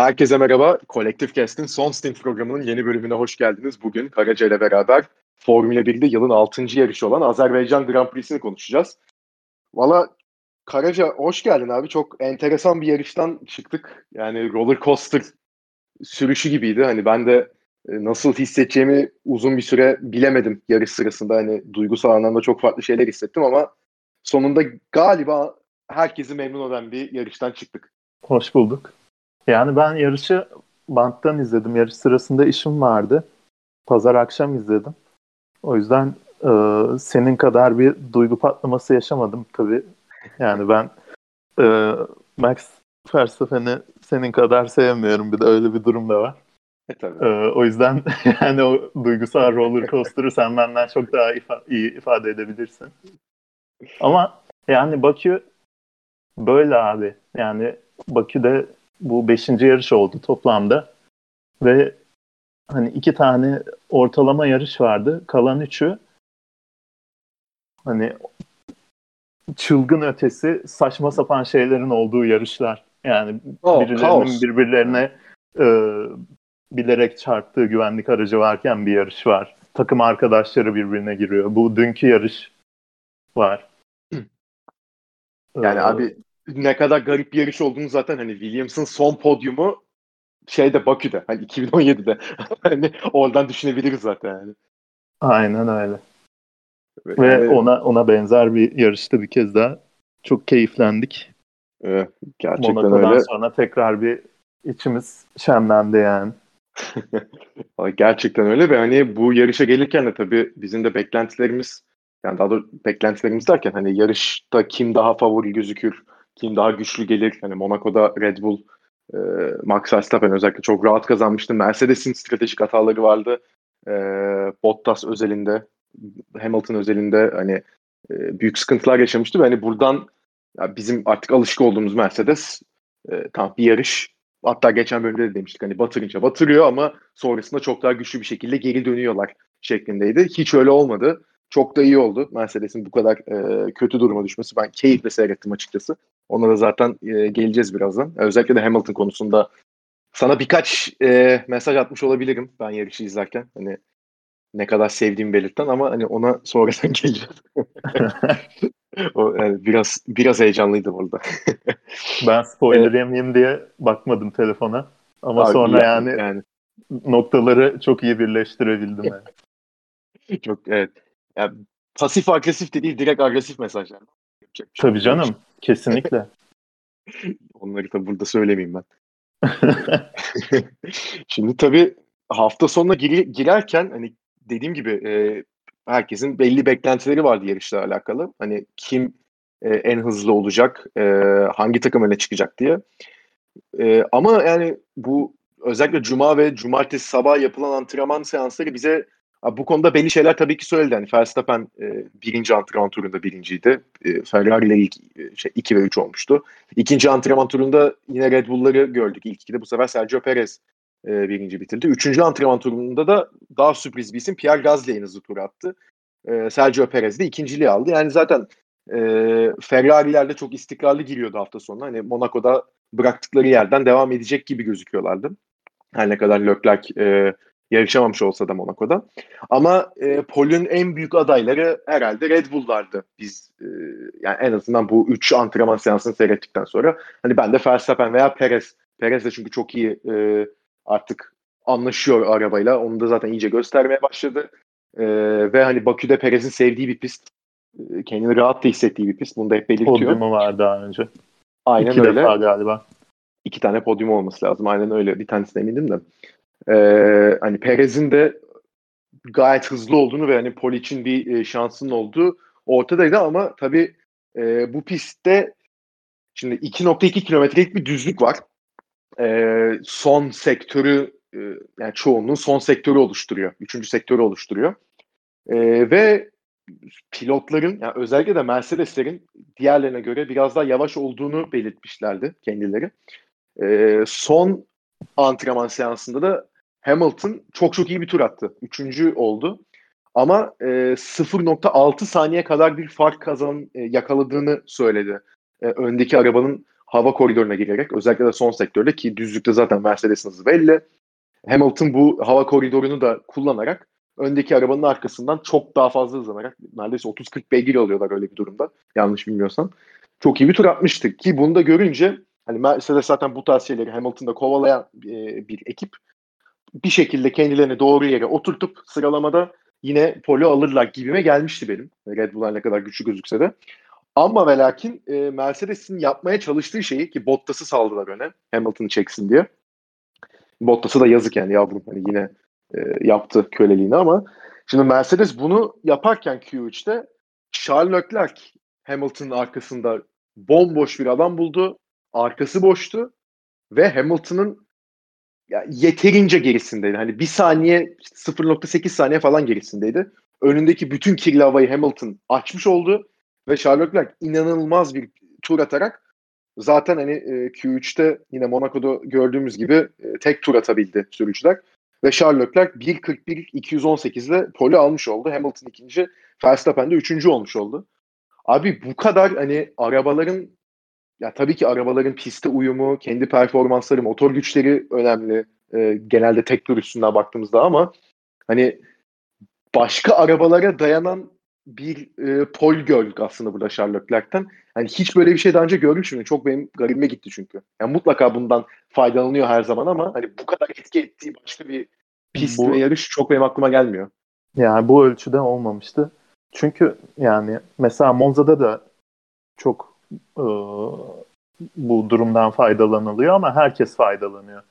Herkese merhaba. Collective Cast'in son stint programının yeni bölümüne hoş geldiniz. Bugün Karaca ile beraber Formula 1'de yılın 6. yarışı olan Azerbaycan Grand Prix'sini konuşacağız. Valla Karaca hoş geldin abi. Çok enteresan bir yarıştan çıktık. Yani roller coaster sürüşü gibiydi. Hani ben de e, nasıl hissedeceğimi uzun bir süre bilemedim yarış sırasında. Hani duygusal anlamda çok farklı şeyler hissettim ama sonunda galiba herkesi memnun eden bir yarıştan çıktık. Hoş bulduk. Yani ben yarışı banttan izledim. Yarış sırasında işim vardı. Pazar akşam izledim. O yüzden e, senin kadar bir duygu patlaması yaşamadım tabii. Yani ben e, Max Verstappen'i senin kadar sevmiyorum. Bir de öyle bir durum da var. E, tabii. E, o yüzden yani o duygusal roller coaster'ı sen benden çok daha ifa- iyi ifade edebilirsin. Ama yani Bakü böyle abi. Yani Bakü'de bu beşinci yarış oldu toplamda. Ve hani iki tane ortalama yarış vardı. Kalan üçü hani çılgın ötesi saçma sapan şeylerin olduğu yarışlar. Yani oh, birilerinin kaos. birbirlerine e, bilerek çarptığı güvenlik aracı varken bir yarış var. Takım arkadaşları birbirine giriyor. Bu dünkü yarış var. Yani ee, abi ne kadar garip bir yarış olduğunu zaten hani Williams'ın son podyumu şeyde Bakü'de hani 2017'de hani oradan düşünebiliriz zaten yani. Aynen öyle. Ve yani, ona ona benzer bir yarışta bir kez daha çok keyiflendik. Evet, gerçekten Monaco'dan öyle. sonra tekrar bir içimiz şenlendi yani. gerçekten öyle ve hani bu yarışa gelirken de tabii bizim de beklentilerimiz yani daha doğrusu beklentilerimiz derken hani yarışta kim daha favori gözükür, kim daha güçlü gelir. Hani Monaco'da Red Bull, e, Max Verstappen özellikle çok rahat kazanmıştı. Mercedes'in stratejik hataları vardı. E, Bottas özelinde, Hamilton özelinde hani e, büyük sıkıntılar yaşamıştı. Ve hani buradan ya bizim artık alışık olduğumuz Mercedes e, tam bir yarış hatta geçen bölümde de demiştik hani batırınca batırıyor ama sonrasında çok daha güçlü bir şekilde geri dönüyorlar şeklindeydi. Hiç öyle olmadı. Çok da iyi oldu Mercedes'in bu kadar e, kötü duruma düşmesi. Ben keyifle seyrettim açıkçası. Ona da zaten e, geleceğiz birazdan. Özellikle de Hamilton konusunda sana birkaç e, mesaj atmış olabilirim ben yarışı izlerken. Hani ne kadar sevdiğimi belirten ama hani ona sonradan geleceğiz. o, yani biraz biraz heyecanlıydı burada. ben spoiler yemeyeyim diye bakmadım telefona. Ama Abi, sonra yani, yani noktaları çok iyi birleştirebildim yani. çok evet. Yani pasif agresif de değil direkt agresif mesajlar. Şey Tabii canım. Kesinlikle. Onları da burada söylemeyeyim ben. Şimdi tabii hafta sonuna gir- girerken hani dediğim gibi e, herkesin belli beklentileri vardı yarışla alakalı. Hani kim e, en hızlı olacak, e, hangi takım öne çıkacak diye. E, ama yani bu özellikle cuma ve cumartesi sabah yapılan antrenman seansları bize bu konuda belli şeyler tabii ki söyledi. Yani Verstappen e, birinci antrenman turunda birinciydi. E, Ferrari ile ilk e, şey, 2 ve 3 olmuştu. İkinci antrenman turunda yine Red Bull'ları gördük. İlk ikide bu sefer Sergio Perez e, birinci bitirdi. Üçüncü antrenman turunda da daha sürpriz bir isim Pierre Gasly en hızlı tur attı. E, Sergio Perez de ikinciliği aldı. Yani zaten e, Ferrari'ler de çok istikrarlı giriyordu hafta sonu. Hani Monaco'da bıraktıkları yerden devam edecek gibi gözüküyorlardı. Her ne kadar Leclerc e, yarışamamış olsa da Monaco'da. Ama e, Pol'ün en büyük adayları herhalde Red Bull'lardı. Biz e, yani en azından bu 3 antrenman seansını seyrettikten sonra hani ben de Verstappen veya Perez. Perez de çünkü çok iyi e, artık anlaşıyor arabayla. Onu da zaten iyice göstermeye başladı. E, ve hani Bakü'de Perez'in sevdiği bir pist. E, kendini rahat da hissettiği bir pist. Bunu da hep belirtiyor. Podyumu var daha önce. Aynen İki öyle. defa galiba. İki tane podyum olması lazım. Aynen öyle. Bir tanesine eminim de. Ee, hani Perez'in de gayet hızlı olduğunu ve hani Pol için bir e, şansının olduğu ortadaydı ama tabii e, bu pistte şimdi 2.2 kilometrelik bir düzlük var. E, son sektörü e, yani çoğunluğun son sektörü oluşturuyor. Üçüncü sektörü oluşturuyor. E, ve pilotların yani özellikle de Mercedeslerin diğerlerine göre biraz daha yavaş olduğunu belirtmişlerdi kendileri. E, son antrenman seansında da Hamilton çok çok iyi bir tur attı. Üçüncü oldu. Ama e, 0.6 saniye kadar bir fark kazan e, yakaladığını söyledi. E, öndeki arabanın hava koridoruna girerek özellikle de son sektörde ki düzlükte zaten Mercedes'in hızı belli. Hamilton bu hava koridorunu da kullanarak öndeki arabanın arkasından çok daha fazla hızlanarak neredeyse 30-40 beygir alıyorlar öyle bir durumda. Yanlış bilmiyorsam. Çok iyi bir tur atmıştık ki bunu da görünce hani Mercedes zaten bu tarz şeyleri Hamilton'da kovalayan e, bir ekip bir şekilde kendilerini doğru yere oturtup sıralamada yine polo alırlar gibime gelmişti benim. Red Bull'a ne kadar güçlü gözükse de. Ama ve lakin e, Mercedes'in yapmaya çalıştığı şeyi ki Bottas'ı saldılar öne Hamilton'ı çeksin diye. Bottas'ı da yazık yani yavrum hani yine e, yaptı köleliğini ama şimdi Mercedes bunu yaparken Q3'te Charles Leclerc Hamilton'ın arkasında bomboş bir adam buldu. Arkası boştu ve Hamilton'ın yeterince gerisindeydi. Hani bir saniye 0.8 saniye falan gerisindeydi. Önündeki bütün kirli havayı Hamilton açmış oldu ve Charles Leclerc inanılmaz bir tur atarak zaten hani e, Q3'te yine Monaco'da gördüğümüz gibi e, tek tur atabildi sürücüler. Ve Charles Leclerc 1.41-218 ile pole almış oldu. Hamilton ikinci, Verstappen de üçüncü olmuş oldu. Abi bu kadar hani arabaların ya tabii ki arabaların piste uyumu, kendi performansları, motor güçleri önemli. E, genelde tek tur üstünden baktığımızda ama hani başka arabalara dayanan bir e, pol gördük aslında burada Charles Leclerc'ten. Hani hiç böyle bir şey daha önce görmüşüm. Çok benim garibime gitti çünkü. Yani mutlaka bundan faydalanıyor her zaman ama hani bu kadar etki ettiği başka bir pist bu, ve yarış çok benim aklıma gelmiyor. Yani bu ölçüde olmamıştı. Çünkü yani mesela Monza'da da çok e, bu durumdan faydalanılıyor ama herkes faydalanıyor.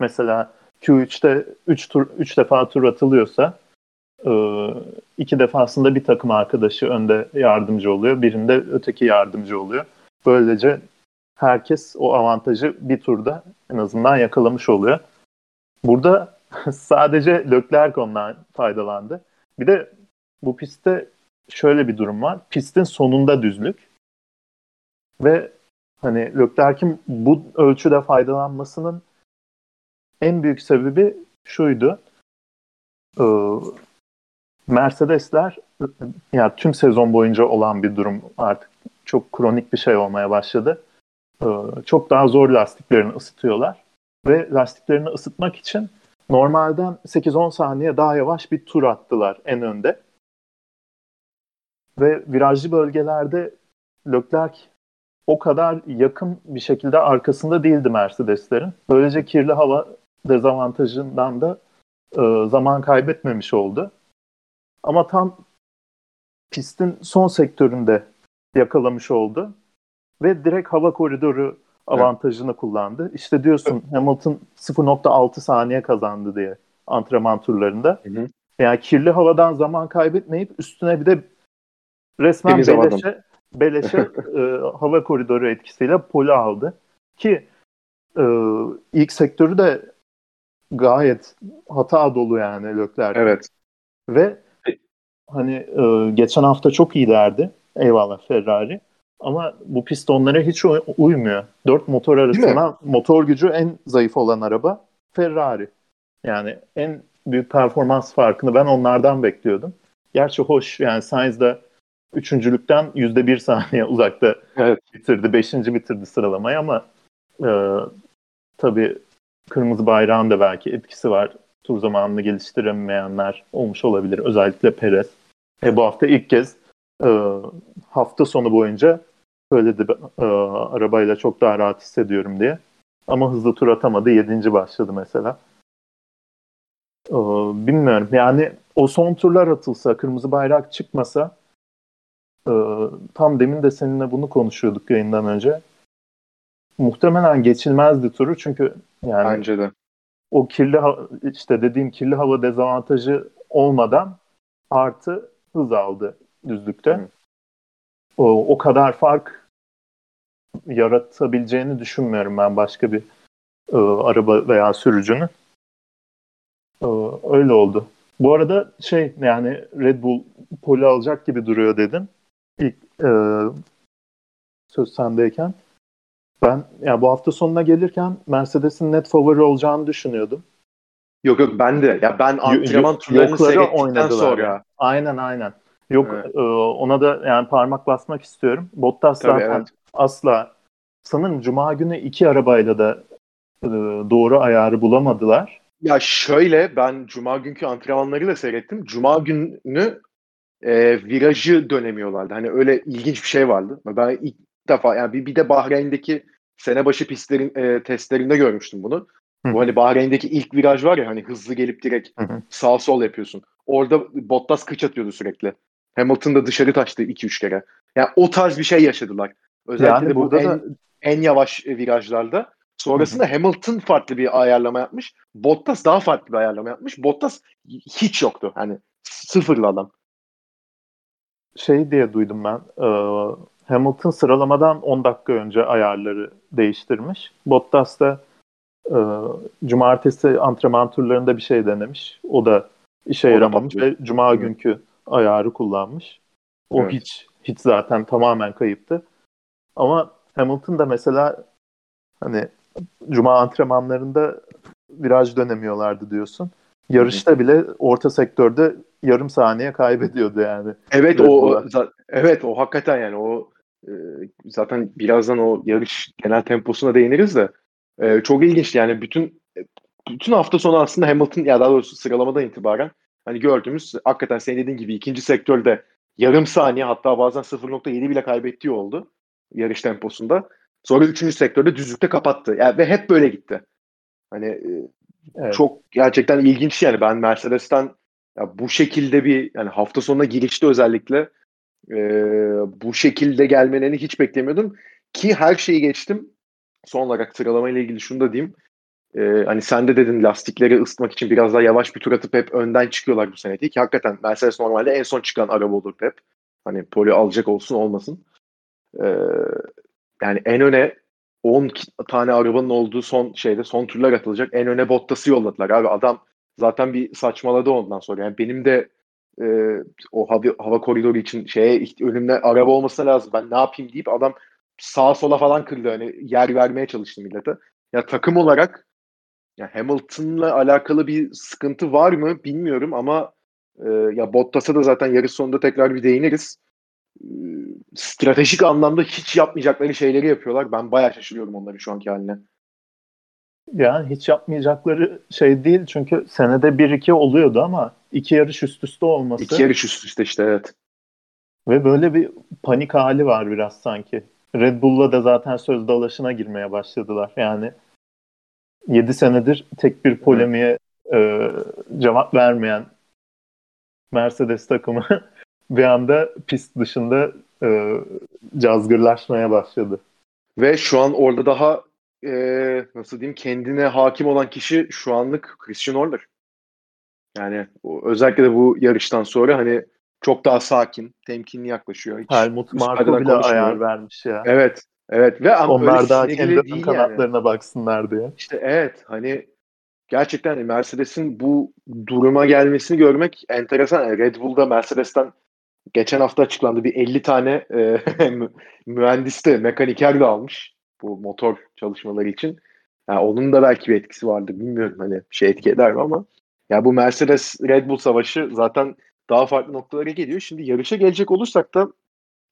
Mesela Q3'te 3 tur 3 defa tur atılıyorsa e, iki defasında bir takım arkadaşı önde yardımcı oluyor, birinde öteki yardımcı oluyor. Böylece herkes o avantajı bir turda en azından yakalamış oluyor. Burada sadece Leclerc ondan faydalandı. Bir de bu pistte şöyle bir durum var. Pistin sonunda düzlük. Ve hani Leclerc'in bu ölçüde faydalanmasının en büyük sebebi şuydu. Ee, Mercedesler yani tüm sezon boyunca olan bir durum artık çok kronik bir şey olmaya başladı. Ee, çok daha zor lastiklerini ısıtıyorlar ve lastiklerini ısıtmak için normalden 8-10 saniye daha yavaş bir tur attılar en önde. Ve virajlı bölgelerde Leclerc o kadar yakın bir şekilde arkasında değildi Mercedeslerin. Böylece kirli hava dezavantajından da e, zaman kaybetmemiş oldu. Ama tam pistin son sektöründe yakalamış oldu. Ve direkt hava koridoru avantajını evet. kullandı. İşte diyorsun Hamilton 0.6 saniye kazandı diye antrenman turlarında. Hı hı. Yani kirli havadan zaman kaybetmeyip üstüne bir de resmen Temiz beleşe, beleşe e, hava koridoru etkisiyle poli aldı. Ki e, ilk sektörü de gayet hata dolu yani Leclerc. Evet. Ve hani e, geçen hafta çok iyilerdi. Eyvallah Ferrari. Ama bu pist onlara hiç uymuyor. Dört motor arasında motor gücü en zayıf olan araba Ferrari. Yani en büyük performans farkını ben onlardan bekliyordum. Gerçi hoş yani Sainz üçüncülükten yüzde bir saniye uzakta evet. bitirdi. Beşinci bitirdi sıralamayı ama e, tabii kırmızı bayrağın da belki etkisi var. Tur zamanını geliştiremeyenler olmuş olabilir. Özellikle Perez. E, bu hafta ilk kez e, hafta sonu boyunca söyledi e, arabayla çok daha rahat hissediyorum diye. Ama hızlı tur atamadı. Yedinci başladı mesela. E, bilmiyorum. Yani o son turlar atılsa, kırmızı bayrak çıkmasa e, tam demin de seninle bunu konuşuyorduk yayından önce. Muhtemelen geçilmezdi turu çünkü yani Bence de. o kirli işte dediğim kirli hava dezavantajı olmadan artı hız aldı düzlükte. Hı. O, o kadar fark yaratabileceğini düşünmüyorum ben başka bir e, araba veya sürücünün. E, öyle oldu. Bu arada şey yani Red Bull poli alacak gibi duruyor dedin. İlk e, söz sendeyken. Ben ya bu hafta sonuna gelirken Mercedes'in net favori olacağını düşünüyordum. Yok yok ben de. Ya ben antrenman turlarını seyrettikten sonra. Yani. Aynen aynen. Yok evet. e, ona da yani parmak basmak istiyorum. Bottas Tabii, zaten evet. asla sanırım Cuma günü iki arabayla da e, doğru ayarı bulamadılar. Ya şöyle ben Cuma günkü antrenmanları da seyrettim. Cuma günü e, virajı dönemiyorlardı. Hani öyle ilginç bir şey vardı. Ben ilk defa yani bir, bir de Bahreyn'deki sene başı pistlerin e, testlerinde görmüştüm bunu. Hı. Bu hani Bahreyn'deki ilk viraj var ya hani hızlı gelip direkt hı sağ sol yapıyorsun. Orada Bottas kıç atıyordu sürekli. Hamilton da dışarı taştı 2-3 kere. Yani o tarz bir şey yaşadılar. Özellikle yani bu en, da... en yavaş virajlarda. Sonrasında. Hamilton farklı bir ayarlama yapmış. Bottas daha farklı bir ayarlama yapmış. Bottas hiç yoktu. Hani sıfırlı adam. Şey diye duydum ben. E, Hamilton sıralamadan 10 dakika önce ayarları değiştirmiş. Bottas da e, cumartesi antrenman turlarında bir şey denemiş. O da işe o yaramamış da ve cuma Hı. günkü ayarı kullanmış. O evet. hiç hiç zaten tamamen kayıptı. Ama Hamilton da mesela hani cuma antrenmanlarında viraj dönemiyorlardı diyorsun. Yarışta bile orta sektörde yarım saniye kaybediyordu yani. Evet o evet o hakikaten yani o e, zaten birazdan o yarış genel temposuna değiniriz de e, çok ilginç yani bütün bütün hafta sonu aslında Hamilton ya daha doğrusu sıralamadan itibaren hani gördüğümüz hakikaten senin dediğin gibi ikinci sektörde yarım saniye hatta bazen 0.7 bile kaybettiği oldu yarış temposunda. Sonra üçüncü sektörde düzlükte kapattı. Yani ve hep böyle gitti. Hani e, evet. çok gerçekten ilginç yani ben Mercedes'ten ya bu şekilde bir yani hafta sonuna girişte özellikle e, bu şekilde gelmelerini hiç beklemiyordum. Ki her şeyi geçtim. Son olarak sıralama ile ilgili şunu da diyeyim. E, hani sen de dedin lastikleri ısıtmak için biraz daha yavaş bir tur atıp hep önden çıkıyorlar bu sene. Ki hakikaten Mercedes normalde en son çıkan araba olur hep. Hani poli alacak olsun olmasın. E, yani en öne 10 tane arabanın olduğu son şeyde son turlar atılacak. En öne Bottas'ı yolladılar abi. Adam zaten bir saçmaladı ondan sonra. Yani benim de e, o hava, hava koridoru için şeye önümde araba olması lazım. Ben ne yapayım deyip adam sağa sola falan kırdı. Hani yer vermeye çalıştı millete. Ya takım olarak ya Hamilton'la alakalı bir sıkıntı var mı bilmiyorum ama e, ya Bottas'a da zaten yarış sonunda tekrar bir değiniriz stratejik anlamda hiç yapmayacakları şeyleri yapıyorlar. Ben bayağı şaşırıyorum onların şu anki haline. Yani hiç yapmayacakları şey değil çünkü senede 1-2 oluyordu ama iki yarış üst üste olması. İki yarış üst üste işte evet. Ve böyle bir panik hali var biraz sanki. Red Bull'la da zaten söz dalaşına girmeye başladılar. Yani 7 senedir tek bir polemiğe e, cevap vermeyen Mercedes takımı bir anda pist dışında e, cazgırlaşmaya başladı. Ve şu an orada daha e, nasıl diyeyim kendine hakim olan kişi şu anlık Christian Horner. Yani özellikle de bu yarıştan sonra hani çok daha sakin, temkinli yaklaşıyor. Hiç Helmut Marko bile ayar vermiş ya. Evet. Evet ve ama Onlar daha kendi kanatlarına yani. baksınlar diye. İşte evet hani gerçekten hani Mercedes'in bu duruma gelmesini görmek enteresan. Yani Red Bull'da Mercedes'ten geçen hafta açıklandı bir 50 tane e, mühendis de mekaniker de almış bu motor çalışmaları için. Yani onun da belki bir etkisi vardı bilmiyorum hani şey etki eder mi ama ya bu Mercedes Red Bull savaşı zaten daha farklı noktalara geliyor. Şimdi yarışa gelecek olursak da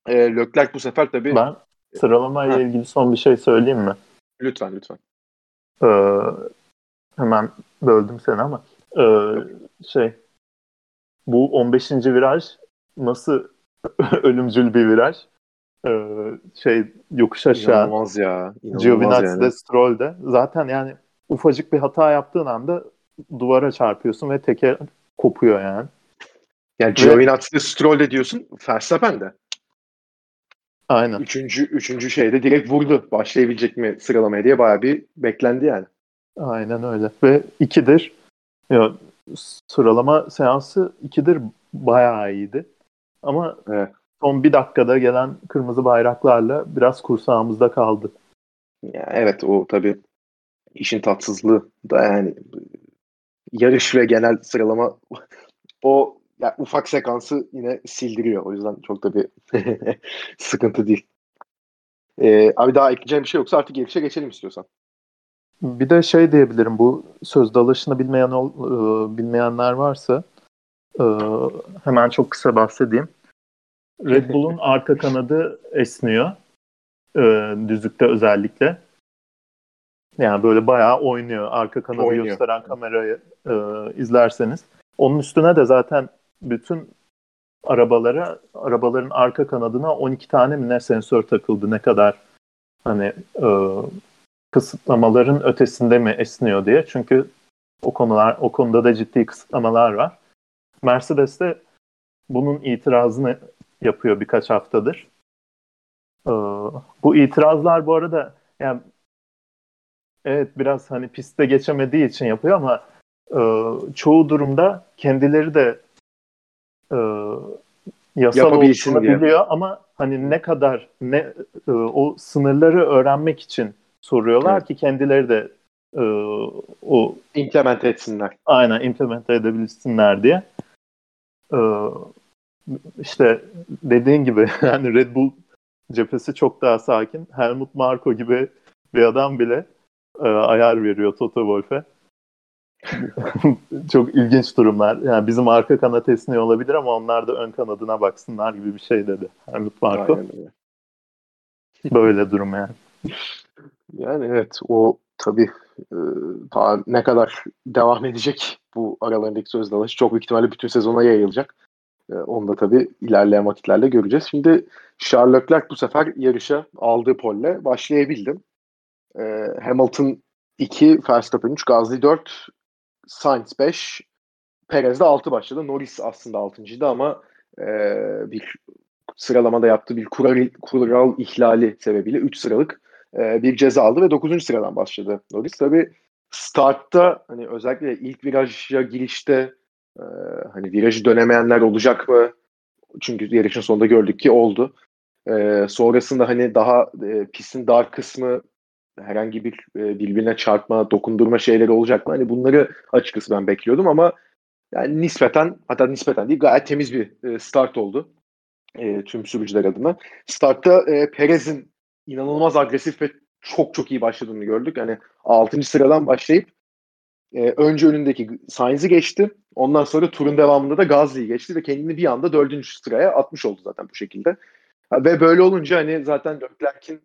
e, Leclerc bu sefer tabii ben sıralamayla ilgili son bir şey söyleyeyim mi? Lütfen lütfen. Ee, hemen böldüm seni ama ee, şey bu 15. viraj nasıl ölümcül bir viraj. Ee, şey yokuş aşağı. İnanılmaz ya. Giovinazzi yani. de Stroll de. Zaten yani ufacık bir hata yaptığın anda duvara çarpıyorsun ve teker kopuyor yani. Yani Giovinazzi de Stroll de diyorsun Verstappen de. Aynen. Üçüncü, üçüncü şeyde direkt vurdu. Başlayabilecek mi sıralamaya diye bayağı bir beklendi yani. Aynen öyle. Ve ikidir ya, sıralama seansı ikidir bayağı iyiydi. Ama evet. Son bir dakikada gelen kırmızı bayraklarla biraz kursağımızda kaldı. Ya evet o tabii işin tatsızlığı da yani yarış ve genel sıralama o yani ufak sekansı yine sildiriyor. O yüzden çok da bir sıkıntı değil. Ee, abi daha ekleyeceğim bir şey yoksa artık yarışa geçelim istiyorsan. Bir de şey diyebilirim bu söz dalışını bilmeyen ol, e, bilmeyenler varsa e, hemen çok kısa bahsedeyim. Red Bull'un arka kanadı esniyor. e, düzlükte özellikle. Yani böyle bayağı oynuyor. Arka kanadı oynuyor. gösteren kamerayı e, izlerseniz. Onun üstüne de zaten bütün arabalara, arabaların arka kanadına 12 tane mi ne sensör takıldı. Ne kadar hani e, kısıtlamaların ötesinde mi esniyor diye. Çünkü o konular o konuda da ciddi kısıtlamalar var. Mercedes de bunun itirazını yapıyor birkaç haftadır. Ee, bu itirazlar bu arada yani evet biraz hani pistte geçemediği için yapıyor ama e, çoğu durumda kendileri de e, yasal olduğunu biliyor ama hani ne kadar ne e, o sınırları öğrenmek için soruyorlar evet. ki kendileri de e, o implement etsinler. Aynen implement edebilsinler diye. E, işte dediğin gibi yani Red Bull cephesi çok daha sakin. Helmut Marko gibi bir adam bile e, ayar veriyor Toto Wolff'e. çok ilginç durumlar. Yani bizim arka kanat esniyor olabilir ama onlar da ön kanadına baksınlar gibi bir şey dedi Helmut Marko. Böyle durum yani. Yani evet o tabii e, daha ne kadar devam edecek bu aralarındaki söz dalaşı çok büyük ihtimalle bütün sezona yayılacak. E, onu da tabii ilerleyen vakitlerde göreceğiz. Şimdi Charles Leclerc bu sefer yarışa aldığı polle başlayabildim. E, Hamilton 2, Verstappen 3, Gasly 4, Sainz 5, Perez de 6 başladı. Norris aslında 6.ydı ama e, bir sıralamada yaptığı bir kural, kural ihlali sebebiyle 3 sıralık e, bir ceza aldı ve 9. sıradan başladı Norris. Tabi startta hani özellikle ilk viraja girişte e, hani virajı dönemeyenler olacak mı? Çünkü yarışın sonunda gördük ki oldu. E, sonrasında hani daha e, pistin dar kısmı herhangi bir e, birbirine çarpma, dokundurma şeyleri olacak mı? Hani bunları açıkçası ben bekliyordum ama yani nispeten hatta nispeten değil gayet temiz bir e, start oldu e, tüm sürücüler adına. Startta e, Perez'in inanılmaz agresif ve çok çok iyi başladığını gördük. Yani 6. sıradan başlayıp e, önce önündeki Sainz'i geçti. Ondan sonra turun devamında da Gazli'yi geçti ve kendini bir anda 4. sıraya atmış oldu zaten bu şekilde. Ve böyle olunca hani zaten Leclerc'in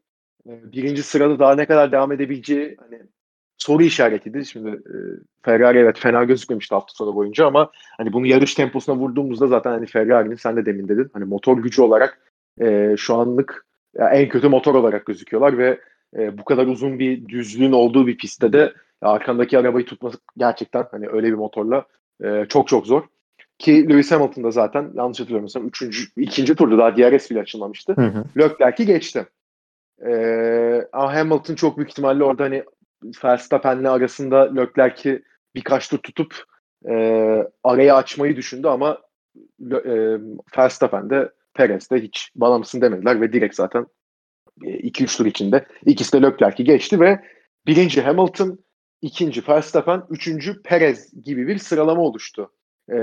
e, birinci sırada daha ne kadar devam edebileceği hani soru işaretiydi. Şimdi e, Ferrari evet fena gözükmemişti hafta sonu boyunca ama hani bunu yarış temposuna vurduğumuzda zaten hani Ferrari'nin sen de demin dedin hani motor gücü olarak e, şu anlık yani en kötü motor olarak gözüküyorlar ve e, bu kadar uzun bir düzlüğün olduğu bir pistte de arkandaki arabayı tutması gerçekten hani öyle bir motorla e, çok çok zor. Ki Lewis Hamilton da zaten yanlış hatırlamıyorsam üçüncü, ikinci turda daha DRS bile açılmamıştı. Hı hı. Leclerc'i geçti. Ee, ama Hamilton çok büyük ihtimalle orada hani Verstappen'le arasında Leclerc'i birkaç tur tutup e, arayı açmayı düşündü ama e, Verstappen de Perez de hiç bana mısın demediler ve direkt zaten 2-3 e, tur içinde ikisi de Leclerc'i geçti ve birinci Hamilton, ikinci Verstappen, üçüncü Perez gibi bir sıralama oluştu e,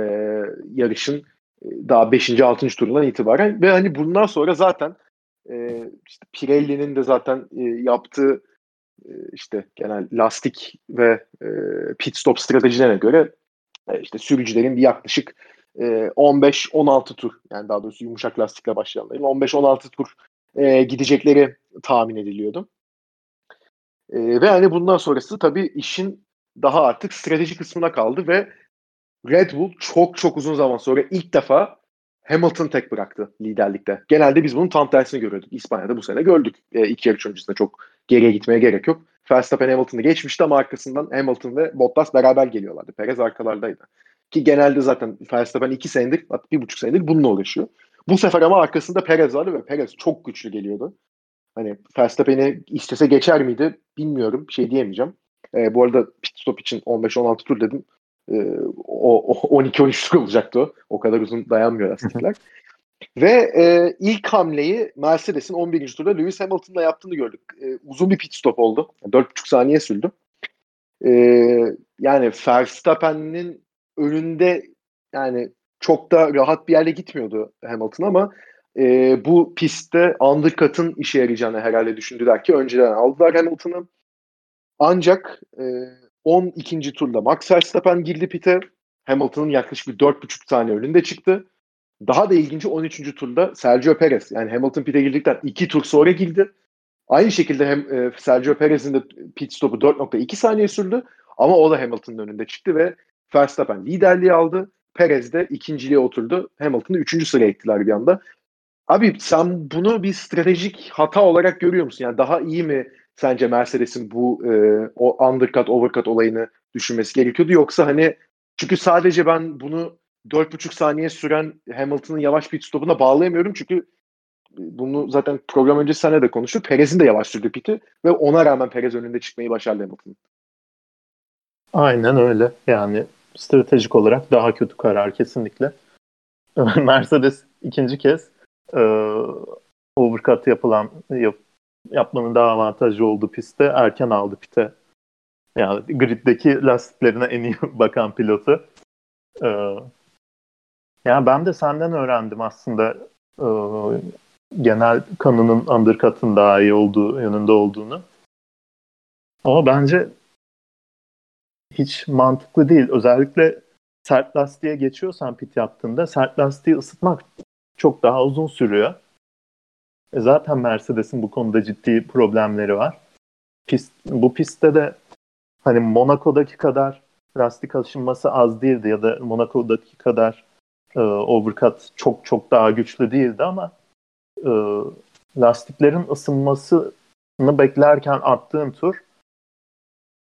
yarışın e, daha 5. 6. turundan itibaren ve hani bundan sonra zaten e, işte Pirelli'nin de zaten e, yaptığı e, işte genel lastik ve e, pit stop stratejilerine göre e, işte sürücülerin bir yaklaşık 15-16 tur yani daha doğrusu yumuşak lastikle başlayanların 15-16 tur e, gidecekleri tahmin ediliyordu. E, ve hani bundan sonrası tabii işin daha artık strateji kısmına kaldı ve Red Bull çok çok uzun zaman sonra ilk defa Hamilton tek bıraktı liderlikte. Genelde biz bunun tam tersini görüyorduk. İspanya'da bu sene gördük. E, iki yarış öncesinde çok geriye gitmeye gerek yok. Verstappen Hamilton'ı geçmişti ama arkasından Hamilton ve Bottas beraber geliyorlardı. Perez arkalardaydı. Ki genelde zaten Verstappen iki senedir, hatta bir buçuk senedir bununla uğraşıyor. Bu sefer ama arkasında Perez vardı ve Perez çok güçlü geliyordu. Hani Verstappen'i istese geçer miydi bilmiyorum. Bir şey diyemeyeceğim. E, bu arada pit stop için 15-16 tur dedim. E, o, o 12-13 tur olacaktı o. O kadar uzun dayanmıyor lastikler. Ve e, ilk hamleyi Mercedes'in 11. turda Lewis Hamilton'la yaptığını gördük. E, uzun bir pit stop oldu. 4,5 saniye sürdü. E, yani Verstappen'in önünde yani çok da rahat bir yerle gitmiyordu Hamilton ama e, bu pistte undercut'ın işe yarayacağını herhalde düşündüler ki önceden aldılar Hamilton'ı. Ancak e, 12. turda Max Verstappen girdi pite. Hamilton'ın yaklaşık bir 4,5 saniye önünde çıktı. Daha da ilginci 13. turda Sergio Perez yani Hamilton pite girdikten 2 tur sonra girdi. Aynı şekilde hem e, Sergio Perez'in de pit stopu 4.2 saniye sürdü ama o da Hamilton'ın önünde çıktı ve Verstappen liderliği aldı. Perez de ikinciliğe oturdu. Hamilton'ı üçüncü sıraya ettiler bir anda. Abi sen bunu bir stratejik hata olarak görüyor musun? Yani daha iyi mi sence Mercedes'in bu e, o undercut, overcut olayını düşünmesi gerekiyordu? Yoksa hani çünkü sadece ben bunu 4,5 saniye süren Hamilton'ın yavaş pit stopuna bağlayamıyorum. Çünkü bunu zaten program önce sana de konuştuk. Perez'in de yavaş sürdü piti ve ona rağmen Perez önünde çıkmayı başardı Hamilton. Aynen öyle. Yani stratejik olarak daha kötü karar kesinlikle. Mercedes ikinci kez e, overcut yapılan yap, yapmanın daha avantajlı olduğu pistte erken aldı pite. Yani griddeki lastiklerine en iyi bakan pilotu. E, yani ben de senden öğrendim aslında e, genel kanının undercut'ın daha iyi olduğu yönünde olduğunu. Ama bence hiç mantıklı değil. Özellikle sert lastiğe geçiyorsan pit yaptığında sert lastiği ısıtmak çok daha uzun sürüyor. E zaten Mercedes'in bu konuda ciddi problemleri var. Pist, bu pistte de hani Monaco'daki kadar lastik aşınması az değildi ya da Monaco'daki kadar e, overcut çok çok daha güçlü değildi ama e, lastiklerin ısınmasını beklerken attığın tur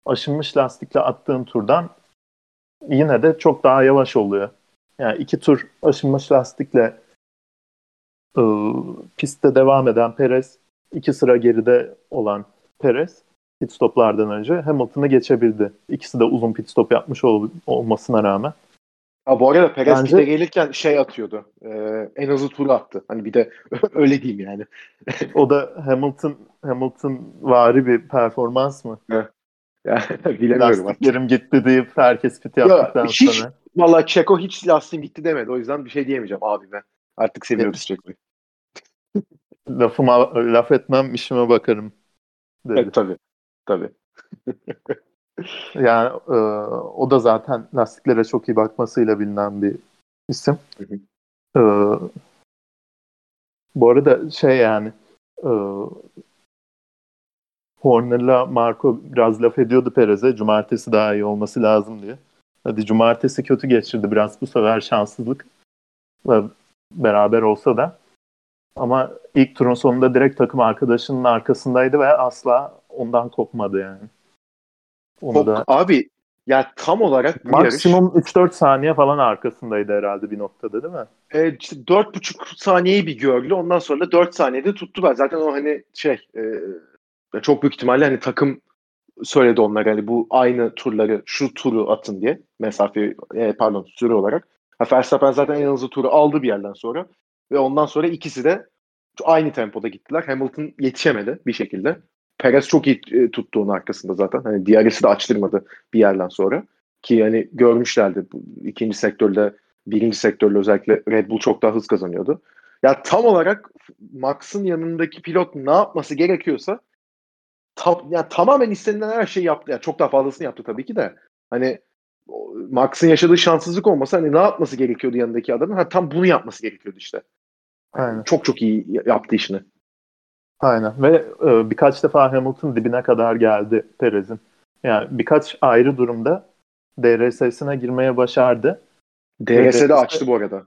aşınmış lastikle attığın turdan yine de çok daha yavaş oluyor. Yani iki tur aşınmış lastikle e, pistte devam eden Perez, iki sıra geride olan Perez pit stoplardan önce Hamilton'ı geçebildi. İkisi de uzun pit stop yapmış ol, olmasına rağmen. Ha, bu arada Perez Bence... pite gelirken şey atıyordu. E, en hızlı turu attı. Hani bir de öyle diyeyim yani. o da Hamilton Hamilton vari bir performans mı? Evet. Ya, bilemiyorum. Lastiklerim gitti deyip herkes pit yaptıktan ya, hiç, sonra. Valla Çeko hiç lastiğim gitti demedi. O yüzden bir şey diyemeyeceğim abime. Artık seviyoruz evet. Çeko'yu. Lafıma laf etmem işime bakarım. Dedi. Evet, tabii. Tabii. yani e, o da zaten lastiklere çok iyi bakmasıyla bilinen bir isim. Hı hı. E, bu arada şey yani e, Horner'la Marco biraz laf ediyordu Perez'e. Cumartesi daha iyi olması lazım diye. Hadi cumartesi kötü geçirdi biraz bu sefer şanssızlık beraber olsa da. Ama ilk turun sonunda direkt takım arkadaşının arkasındaydı ve asla ondan kopmadı yani. Onu Kop, da... Abi ya tam olarak maksimum yarış... 3-4 saniye falan arkasındaydı herhalde bir noktada değil mi? E, işte 4,5 saniyeyi bir gördü. Ondan sonra da 4 saniyede tuttular. Zaten o hani şey e, çok büyük ihtimalle hani takım söyledi onlar hani bu aynı turları şu turu atın diye mesafe e, pardon süre olarak. Ha, Verstappen zaten en hızlı turu aldı bir yerden sonra ve ondan sonra ikisi de aynı tempoda gittiler. Hamilton yetişemedi bir şekilde. Perez çok iyi e, tuttu onun arkasında zaten. Hani diğerisi de açtırmadı bir yerden sonra. Ki hani görmüşlerdi ikinci sektörde birinci sektörde özellikle Red Bull çok daha hız kazanıyordu. Ya tam olarak Max'ın yanındaki pilot ne yapması gerekiyorsa tam, yani tamamen istenilen her şeyi yaptı. Yani çok daha fazlasını yaptı tabii ki de. Hani Max'ın yaşadığı şanssızlık olmasa hani ne yapması gerekiyordu yanındaki adamın? Ha, tam bunu yapması gerekiyordu işte. Aynen. Çok çok iyi yaptı işini. Aynen ve e, birkaç defa Hamilton dibine kadar geldi Perez'in. Yani birkaç ayrı durumda DRS'sine girmeye başardı. DRS'de açtı bu arada.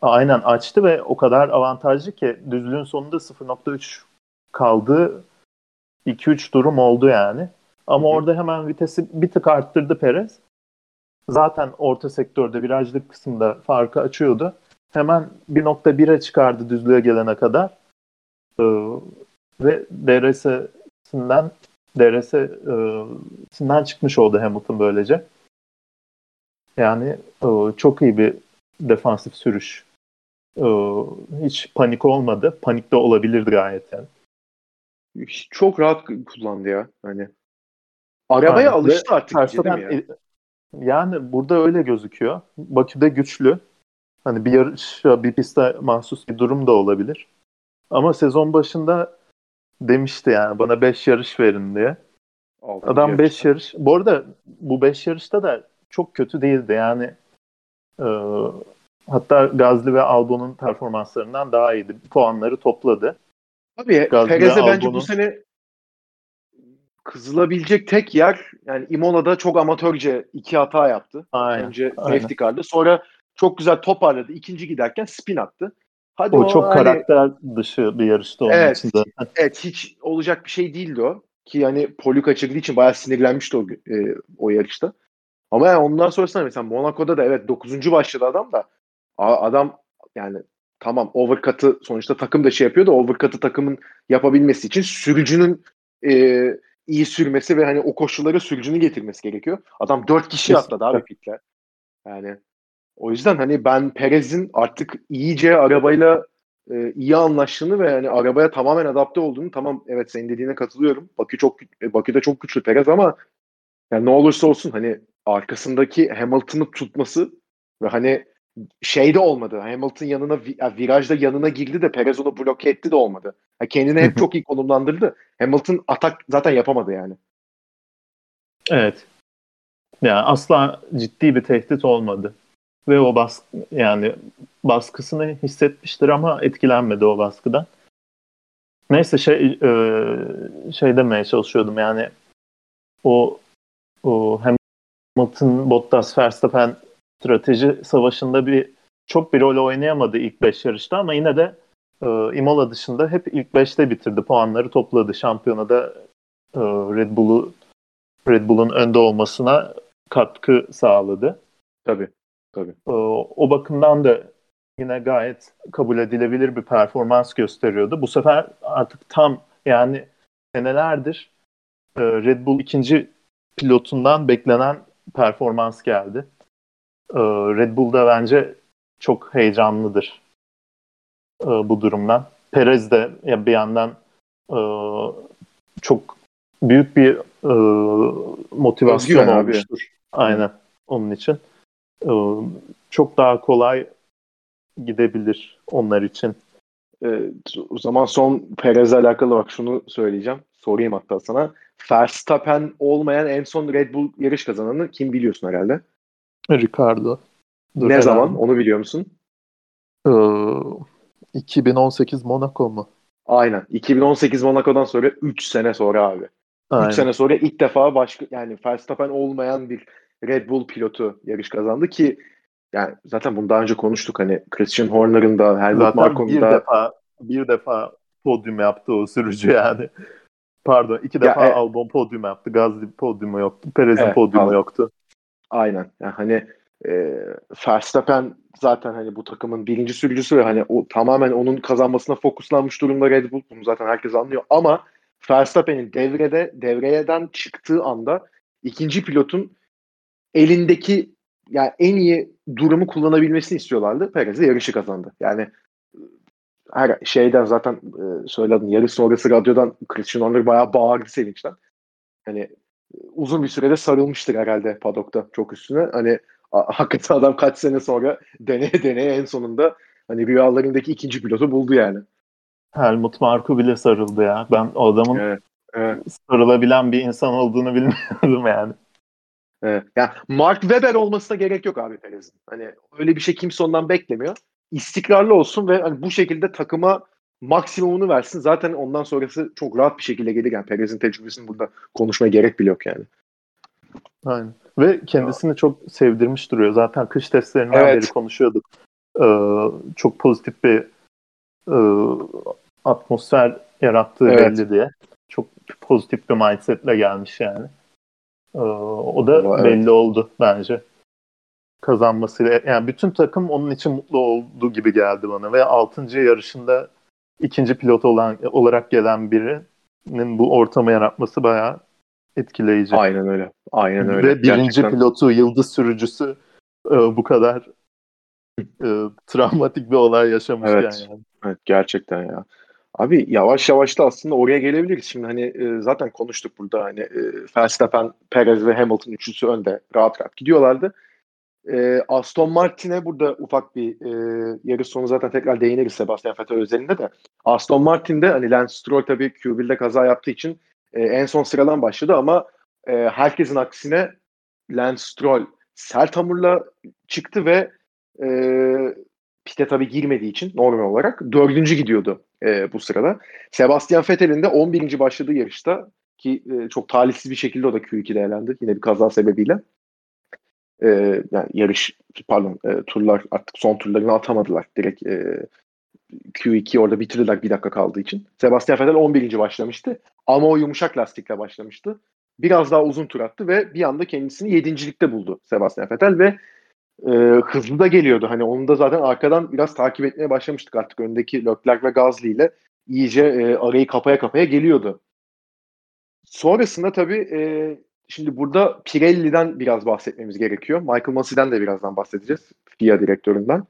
Aynen açtı ve o kadar avantajlı ki düzlüğün sonunda 0.3 kaldı 2-3 durum oldu yani. Ama Hı-hı. orada hemen vitesi bir tık arttırdı Perez. Zaten orta sektörde virajlık kısımda farkı açıyordu. Hemen 1.1'e çıkardı düzlüğe gelene kadar. Ee, ve DRS'inden DRS'inden çıkmış oldu Hamilton böylece. Yani e, çok iyi bir defansif sürüş. E, hiç panik olmadı. Panik de olabilirdi gayet yani çok rahat kullandı ya. Hani arabaya yani, alıştı artık Verstappen, ya. E, yani burada öyle gözüküyor. Bakü'de güçlü. Hani bir yarış, bir pistte mahsus bir durum da olabilir. Ama sezon başında demişti yani bana 5 yarış verin diye. Altın Adam 5 yarış. Bu arada bu 5 yarışta da çok kötü değildi. Yani e, hatta Gazli ve Albon'un performanslarından daha iyiydi. Puanları topladı. Abi Perez'e bence bu sene kızılabilecek tek yer yani Imola'da çok amatörce iki hata yaptı. Aynen, Önce safety car'dı. Sonra çok güzel toparladı. İkinci giderken spin attı. Hadi O çok hani- karakter dışı bir yarıştı onun Evet. için zaten. Evet hiç olacak bir şey değildi o. Ki yani poli kaçırdığı için bayağı sinirlenmişti o, e, o yarışta. Ama yani ondan sonrasında mesela Monaco'da da evet 9. başladı adam da adam yani tamam overcut'ı sonuçta takım da şey yapıyor da overcut'ı takımın yapabilmesi için sürücünün e, iyi sürmesi ve hani o koşullara sürücünü getirmesi gerekiyor. Adam 4 kişi atladı abi pitler. Yani o yüzden hani ben Perez'in artık iyice arabayla e, iyi anlaştığını ve yani arabaya tamamen adapte olduğunu tamam evet senin dediğine katılıyorum. Bakü çok e, Bakü'de çok güçlü Perez ama yani ne olursa olsun hani arkasındaki Hamilton'ı tutması ve hani şey de olmadı. Hamilton yanına vi- ya virajda yanına girdi de Perez onu bloke etti de olmadı. Ya kendini hep çok iyi konumlandırdı. Hamilton atak zaten yapamadı yani. Evet. Yani asla ciddi bir tehdit olmadı. Ve o baskı yani baskısını hissetmiştir ama etkilenmedi o baskıdan. Neyse şey e, şey demeye çalışıyordum yani o, o Hamilton Bottas Verstappen strateji savaşında bir çok bir rol oynayamadı ilk 5 yarışta ama yine de e, Imola dışında hep ilk 5'te bitirdi. Puanları topladı. Şampiyonada e, Red Bull'u Red Bull'un önde olmasına katkı sağladı. Tabii. Ee, O bakımdan da yine gayet kabul edilebilir bir performans gösteriyordu. Bu sefer artık tam yani senelerdir e, Red Bull ikinci pilotundan beklenen performans geldi. Ee, Red Bull da bence çok heyecanlıdır e, bu durumdan. Perez de ya bir yandan e, çok büyük bir e, motivasyon Özgüven abi. olmuştur. Aynen onun için. Çok daha kolay gidebilir onlar için. Ee, o zaman son Perez'le alakalı bak şunu söyleyeceğim. Sorayım hatta sana. Verstappen olmayan en son Red Bull yarış kazananı kim biliyorsun herhalde? Ricardo. Ne herhalde. zaman? Onu biliyor musun? Ee, 2018 Monaco mu? Aynen. 2018 Monaco'dan sonra 3 sene sonra abi. 3 Aynen. sene sonra ilk defa başka yani Verstappen olmayan bir Red Bull pilotu yarış kazandı ki yani zaten bunu daha önce konuştuk hani Christian Horner'ın da Helmut Marko'nun bir da defa bir defa podyum yaptı o sürücü yani. Pardon iki Ya, defa e- Albon podyum yaptı. Gazli podyumu yoktu. Perez'in Evet, podyumu Albon. yoktu. Aynen. Yani hani e, Verstappen zaten hani bu takımın birinci sürücüsü ve hani o tamamen onun kazanmasına fokuslanmış durumda Red Bull. Bunu zaten herkes anlıyor. Ama Verstappen'in devrede devreden çıktığı anda ikinci pilotun elindeki yani en iyi durumu kullanabilmesini istiyorlardı. Perez de yarışı kazandı. Yani e, her şeyden zaten e, söyledim. Yarış sonrası radyodan Christian Horner bayağı bağırdı sevinçten. Hani uzun bir sürede sarılmıştır herhalde padokta çok üstüne. Hani hakikaten adam kaç sene sonra deneye deneye en sonunda hani rüyalarındaki ikinci pilotu buldu yani. Helmut Marko bile sarıldı ya. Ben o adamın Evet. Evet. sarılabilen bir insan olduğunu bilmiyordum yani. Evet. Yani Mark Webber olmasına gerek yok abi Perez'in. Hani öyle bir şey kimse ondan beklemiyor. İstikrarlı olsun ve hani bu şekilde takıma maksimumunu versin. Zaten ondan sonrası çok rahat bir şekilde gelir. Yani Perez'in tecrübesini burada konuşmaya gerek bile yok yani. Aynen. Ve kendisini çok sevdirmiş duruyor. Zaten kış testlerinden Evet. beri konuşuyorduk. Ee, çok pozitif bir e, atmosfer yarattığı Evet. belli diye. Çok pozitif bir mindsetle gelmiş yani. Ee, o da Evet. belli oldu bence. Kazanmasıyla. Yani bütün takım onun için mutlu olduğu gibi geldi bana. Ve 6. yarışında ikinci pilot olan olarak gelen birinin bu ortamı yaratması bayağı etkileyici. Aynen öyle. Aynen öyle. Ve birinci Gerçekten. pilotu, yıldız sürücüsü e, bu kadar e, travmatik bir olay yaşamışken Evet. yani. Evet gerçekten ya. Abi yavaş yavaş da aslında oraya gelebiliriz. Şimdi hani e, zaten konuştuk burada hani e, Verstappen, Perez ve Hamilton üçlüsü önde rahat rahat gidiyorlardı. E, Aston Martin'e burada ufak bir e, yarış sonu zaten tekrar değiniriz Sebastian Vettel özelinde de. Aston Martin'de hani Lance Stroll tabii Q1'de kaza yaptığı için e, en son sıradan başladı ama e, herkesin aksine Lance Stroll sert hamurla çıktı ve e, pite tabii girmediği için normal olarak dördüncü gidiyordu e, bu sırada. Sebastian Vettel'in de 11. başladığı yarışta ki e, çok talihsiz bir şekilde o da Q2'de elendi. Yine bir kaza sebebiyle. E, yani yarış pardon e, turlar artık son turlarını atamadılar. Direkt e, Q2 orada bitirdiler bir dakika kaldığı için. Sebastian Vettel 11. başlamıştı. Ama o yumuşak lastikle başlamıştı. Biraz daha uzun tur attı ve bir anda kendisini yedincilikte buldu Sebastian Vettel ve e, hızlı da geliyordu. Hani onu da zaten arkadan biraz takip etmeye başlamıştık artık. Öndeki Leclerc ve Gasly ile iyice e, arayı kapaya kapaya geliyordu. Sonrasında tabii e, şimdi burada Pirelli'den biraz bahsetmemiz gerekiyor. Michael Massey'den de birazdan bahsedeceğiz. FIA direktöründen.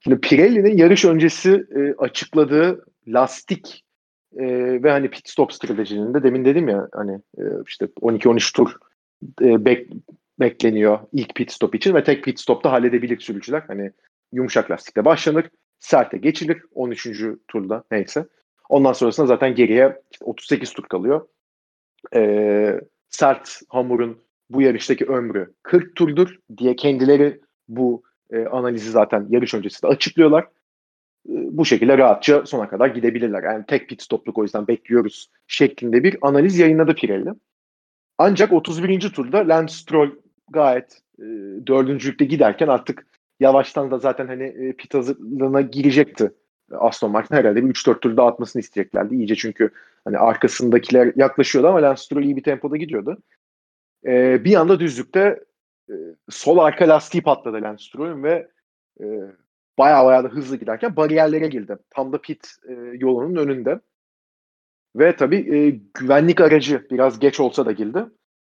Şimdi Pirelli'nin yarış öncesi e, açıkladığı lastik e, ve hani pit stop stratejinin de demin dedim ya hani e, işte 12-13 tur e, bek, bekleniyor ilk pit stop için ve tek pit stopta halledebilir sürücüler. Hani yumuşak lastikle başlanır, serte geçilir 13. turda neyse. Ondan sonrasında zaten geriye 38 tur kalıyor. Ee, sert hamurun bu yarıştaki ömrü 40 turdur diye kendileri bu e, analizi zaten yarış öncesinde açıklıyorlar. E, bu şekilde rahatça sona kadar gidebilirler. Yani tek pit stopluk o yüzden bekliyoruz şeklinde bir analiz yayınladı Pirelli. Ancak 31. turda Lance Stroll gayet e, dördüncülükte giderken artık yavaştan da zaten hani e, pit hazırlığına girecekti. Aston Martin herhalde bir 3-4 tur dağıtmasını isteyeceklerdi. İyice çünkü hani arkasındakiler yaklaşıyordu ama Lance Stroll iyi bir tempoda gidiyordu. E, bir anda düzlükte e, sol arka lastiği patladı Lance Stroll'ün ve e, baya baya da hızlı giderken bariyerlere girdi. Tam da pit e, yolunun önünde. Ve tabii e, güvenlik aracı biraz geç olsa da girdi.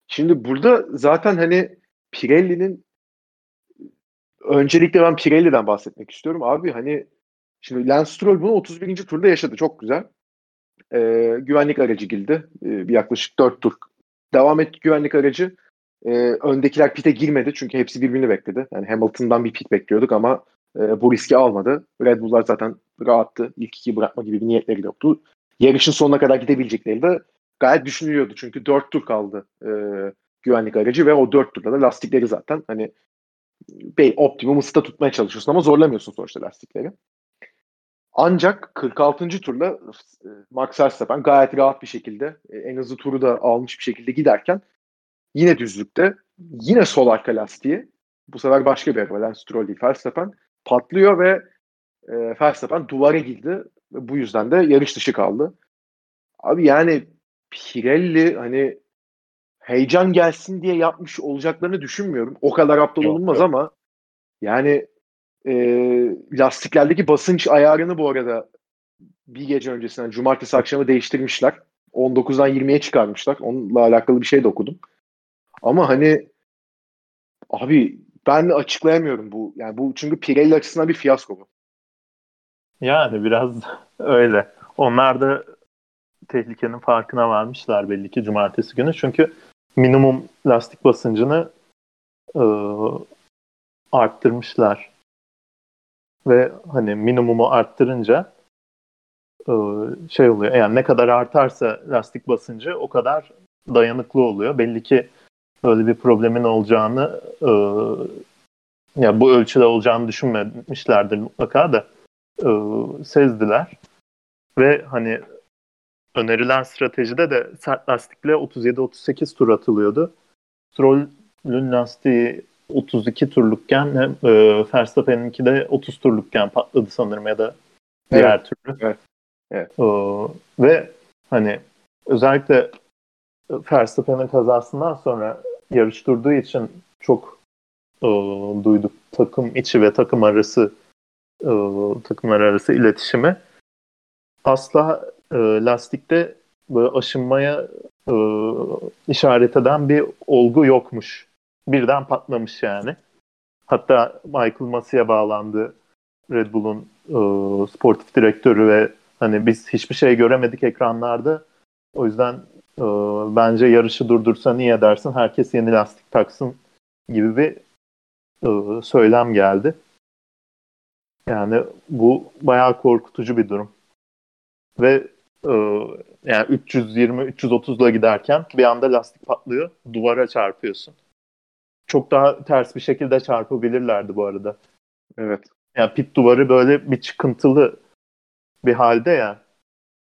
Şimdi burada zaten hani Pirelli'nin öncelikle ben Pirelli'den bahsetmek istiyorum. Abi hani şimdi Lance Stroll bunu 31. turda yaşadı. Çok güzel. Ee, güvenlik aracı girdi. Bir yaklaşık 4 tur devam etti güvenlik aracı. Ee, öndekiler pite girmedi çünkü hepsi birbirini bekledi. Yani Hamilton'dan bir pit bekliyorduk ama e, bu riski almadı. Red Bull'lar zaten rahattı. İlk iki bırakma gibi bir niyetleri yoktu. Yarışın sonuna kadar gidebilecekleri de gayet düşünülüyordu. Çünkü 4 tur kaldı e, güvenlik aracı ve o 4 turda da lastikleri zaten hani bey optimum ısıda tutmaya çalışıyorsun ama zorlamıyorsun sonuçta lastikleri. Ancak 46. turla e, Max Verstappen gayet rahat bir şekilde e, en hızlı turu da almış bir şekilde giderken yine düzlükte yine sol arka lastiği bu sefer başka bir araba Stroll değil Verstappen patlıyor ve e, Verstappen duvara girdi ve bu yüzden de yarış dışı kaldı. Abi yani Pirelli hani heyecan gelsin diye yapmış olacaklarını düşünmüyorum. O kadar aptal yok, olunmaz yok. ama yani e, lastiklerdeki basınç ayarını bu arada bir gece öncesinden cumartesi akşamı değiştirmişler. 19'dan 20'ye çıkarmışlar. Onunla alakalı bir şey de okudum. Ama hani abi ben de açıklayamıyorum bu. Yani bu çünkü Pirelli açısından bir fiyasko bu. Yani biraz öyle. Onlar da tehlikenin farkına varmışlar belli ki cumartesi günü. Çünkü minimum lastik basıncını e, arttırmışlar. Ve hani minimumu arttırınca e, şey oluyor. Yani ne kadar artarsa lastik basıncı o kadar dayanıklı oluyor. Belli ki böyle bir problemin olacağını e, ya bu ölçüde olacağını düşünmemişlerdir mutlaka da e, sezdiler. Ve hani önerilen stratejide de sert lastikle 37-38 tur atılıyordu. Stroll'ün lastiği 32 turlukken e, Verstappen'inki de 30 turlukken patladı sanırım ya da diğer evet. türlü. Evet. evet. E, ve hani özellikle Verstappen'in kazasından sonra yarış durduğu için çok e, duyduk takım içi ve takım arası e, takımlar arası iletişimi. Asla e, lastikte böyle aşınmaya e, işaret eden bir olgu yokmuş. Birden patlamış yani. Hatta Michael Massey'e bağlandı Red Bull'un e, sportif direktörü ve hani biz hiçbir şey göremedik ekranlarda. O yüzden e, bence yarışı durdursa niye dersin herkes yeni lastik taksın gibi bir e, söylem geldi. Yani bu bayağı korkutucu bir durum. Ve e, yani 320-330'la giderken bir anda lastik patlıyor. Duvara çarpıyorsun. Çok daha ters bir şekilde çarpabilirlerdi bu arada. Evet. Yani pit duvarı böyle bir çıkıntılı bir halde ya.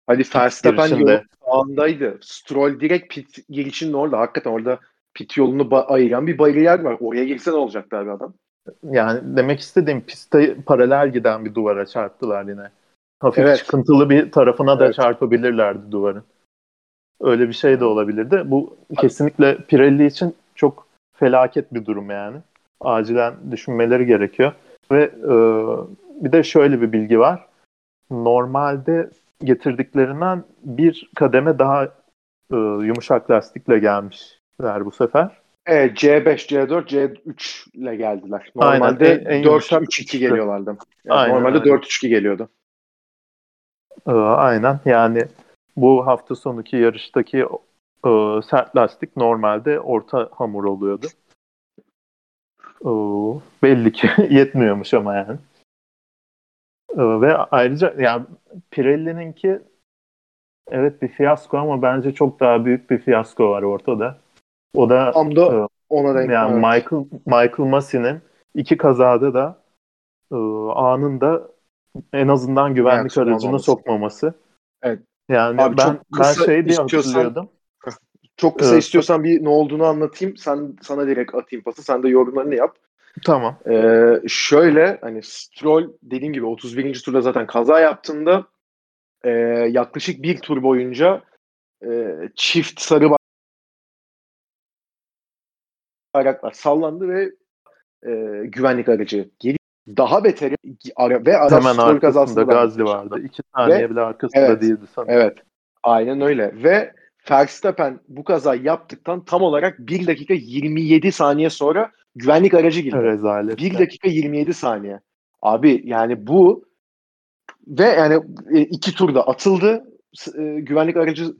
Hadi Verstappen yolun sağındaydı. Stroll direkt pit girişinin orada. Hakikaten orada pit yolunu ayıran bir bariyer var. Oraya girse ne olacaktı abi adam? Yani demek istediğim piste paralel giden bir duvara çarptılar yine. Hafif evet. çıkıntılı bir tarafına da evet. çarpabilirlerdi duvarın. Öyle bir şey de olabilirdi. Bu kesinlikle Pirelli için çok felaket bir durum yani. Acilen düşünmeleri gerekiyor. Ve e, bir de şöyle bir bilgi var. Normalde getirdiklerinden bir kademe daha e, yumuşak lastikle gelmişler bu sefer. Evet, C5, C4, C3 ile geldiler. Normalde 4-3-2 geliyorlardı. Yani aynen, normalde 4-3-2 geliyordu. Ee, aynen yani bu hafta sonuki yarıştaki e, sert lastik normalde orta hamur oluyordu. E, belli ki yetmiyormuş ama yani. E, ve ayrıca yani Pirelli'ninki evet bir fiyasko ama bence çok daha büyük bir fiyasko var ortada. O da Tam da e, ona denk yani. Michael Michael Massey'nin iki kazada da e, anında en azından güvenlik yani, aracını sokmaması. Evet. Yani Abi ben ben şey diye hatırlıyordum. Çok kısa evet. istiyorsan bir ne olduğunu anlatayım. Sen sana direkt atayım pası. Sen de yorumlarını yap. Tamam. Ee, şöyle hani Stroll dediğim gibi 31. turda zaten kaza yaptığında e, yaklaşık bir tur boyunca e, çift sarı bayraklar sallandı ve e, güvenlik aracı geri daha beteri ara, ve araç Hemen Stroll kazasında Gazli vardı. İki saniye ve, bile arkasında evet, değildi sanırım. Evet. Aynen öyle. Ve Verstappen bu kaza yaptıktan tam olarak 1 dakika 27 saniye sonra güvenlik aracı girdi. Rezalet. 1 dakika 27 saniye. Abi yani bu ve yani e, iki turda atıldı e, güvenlik aracı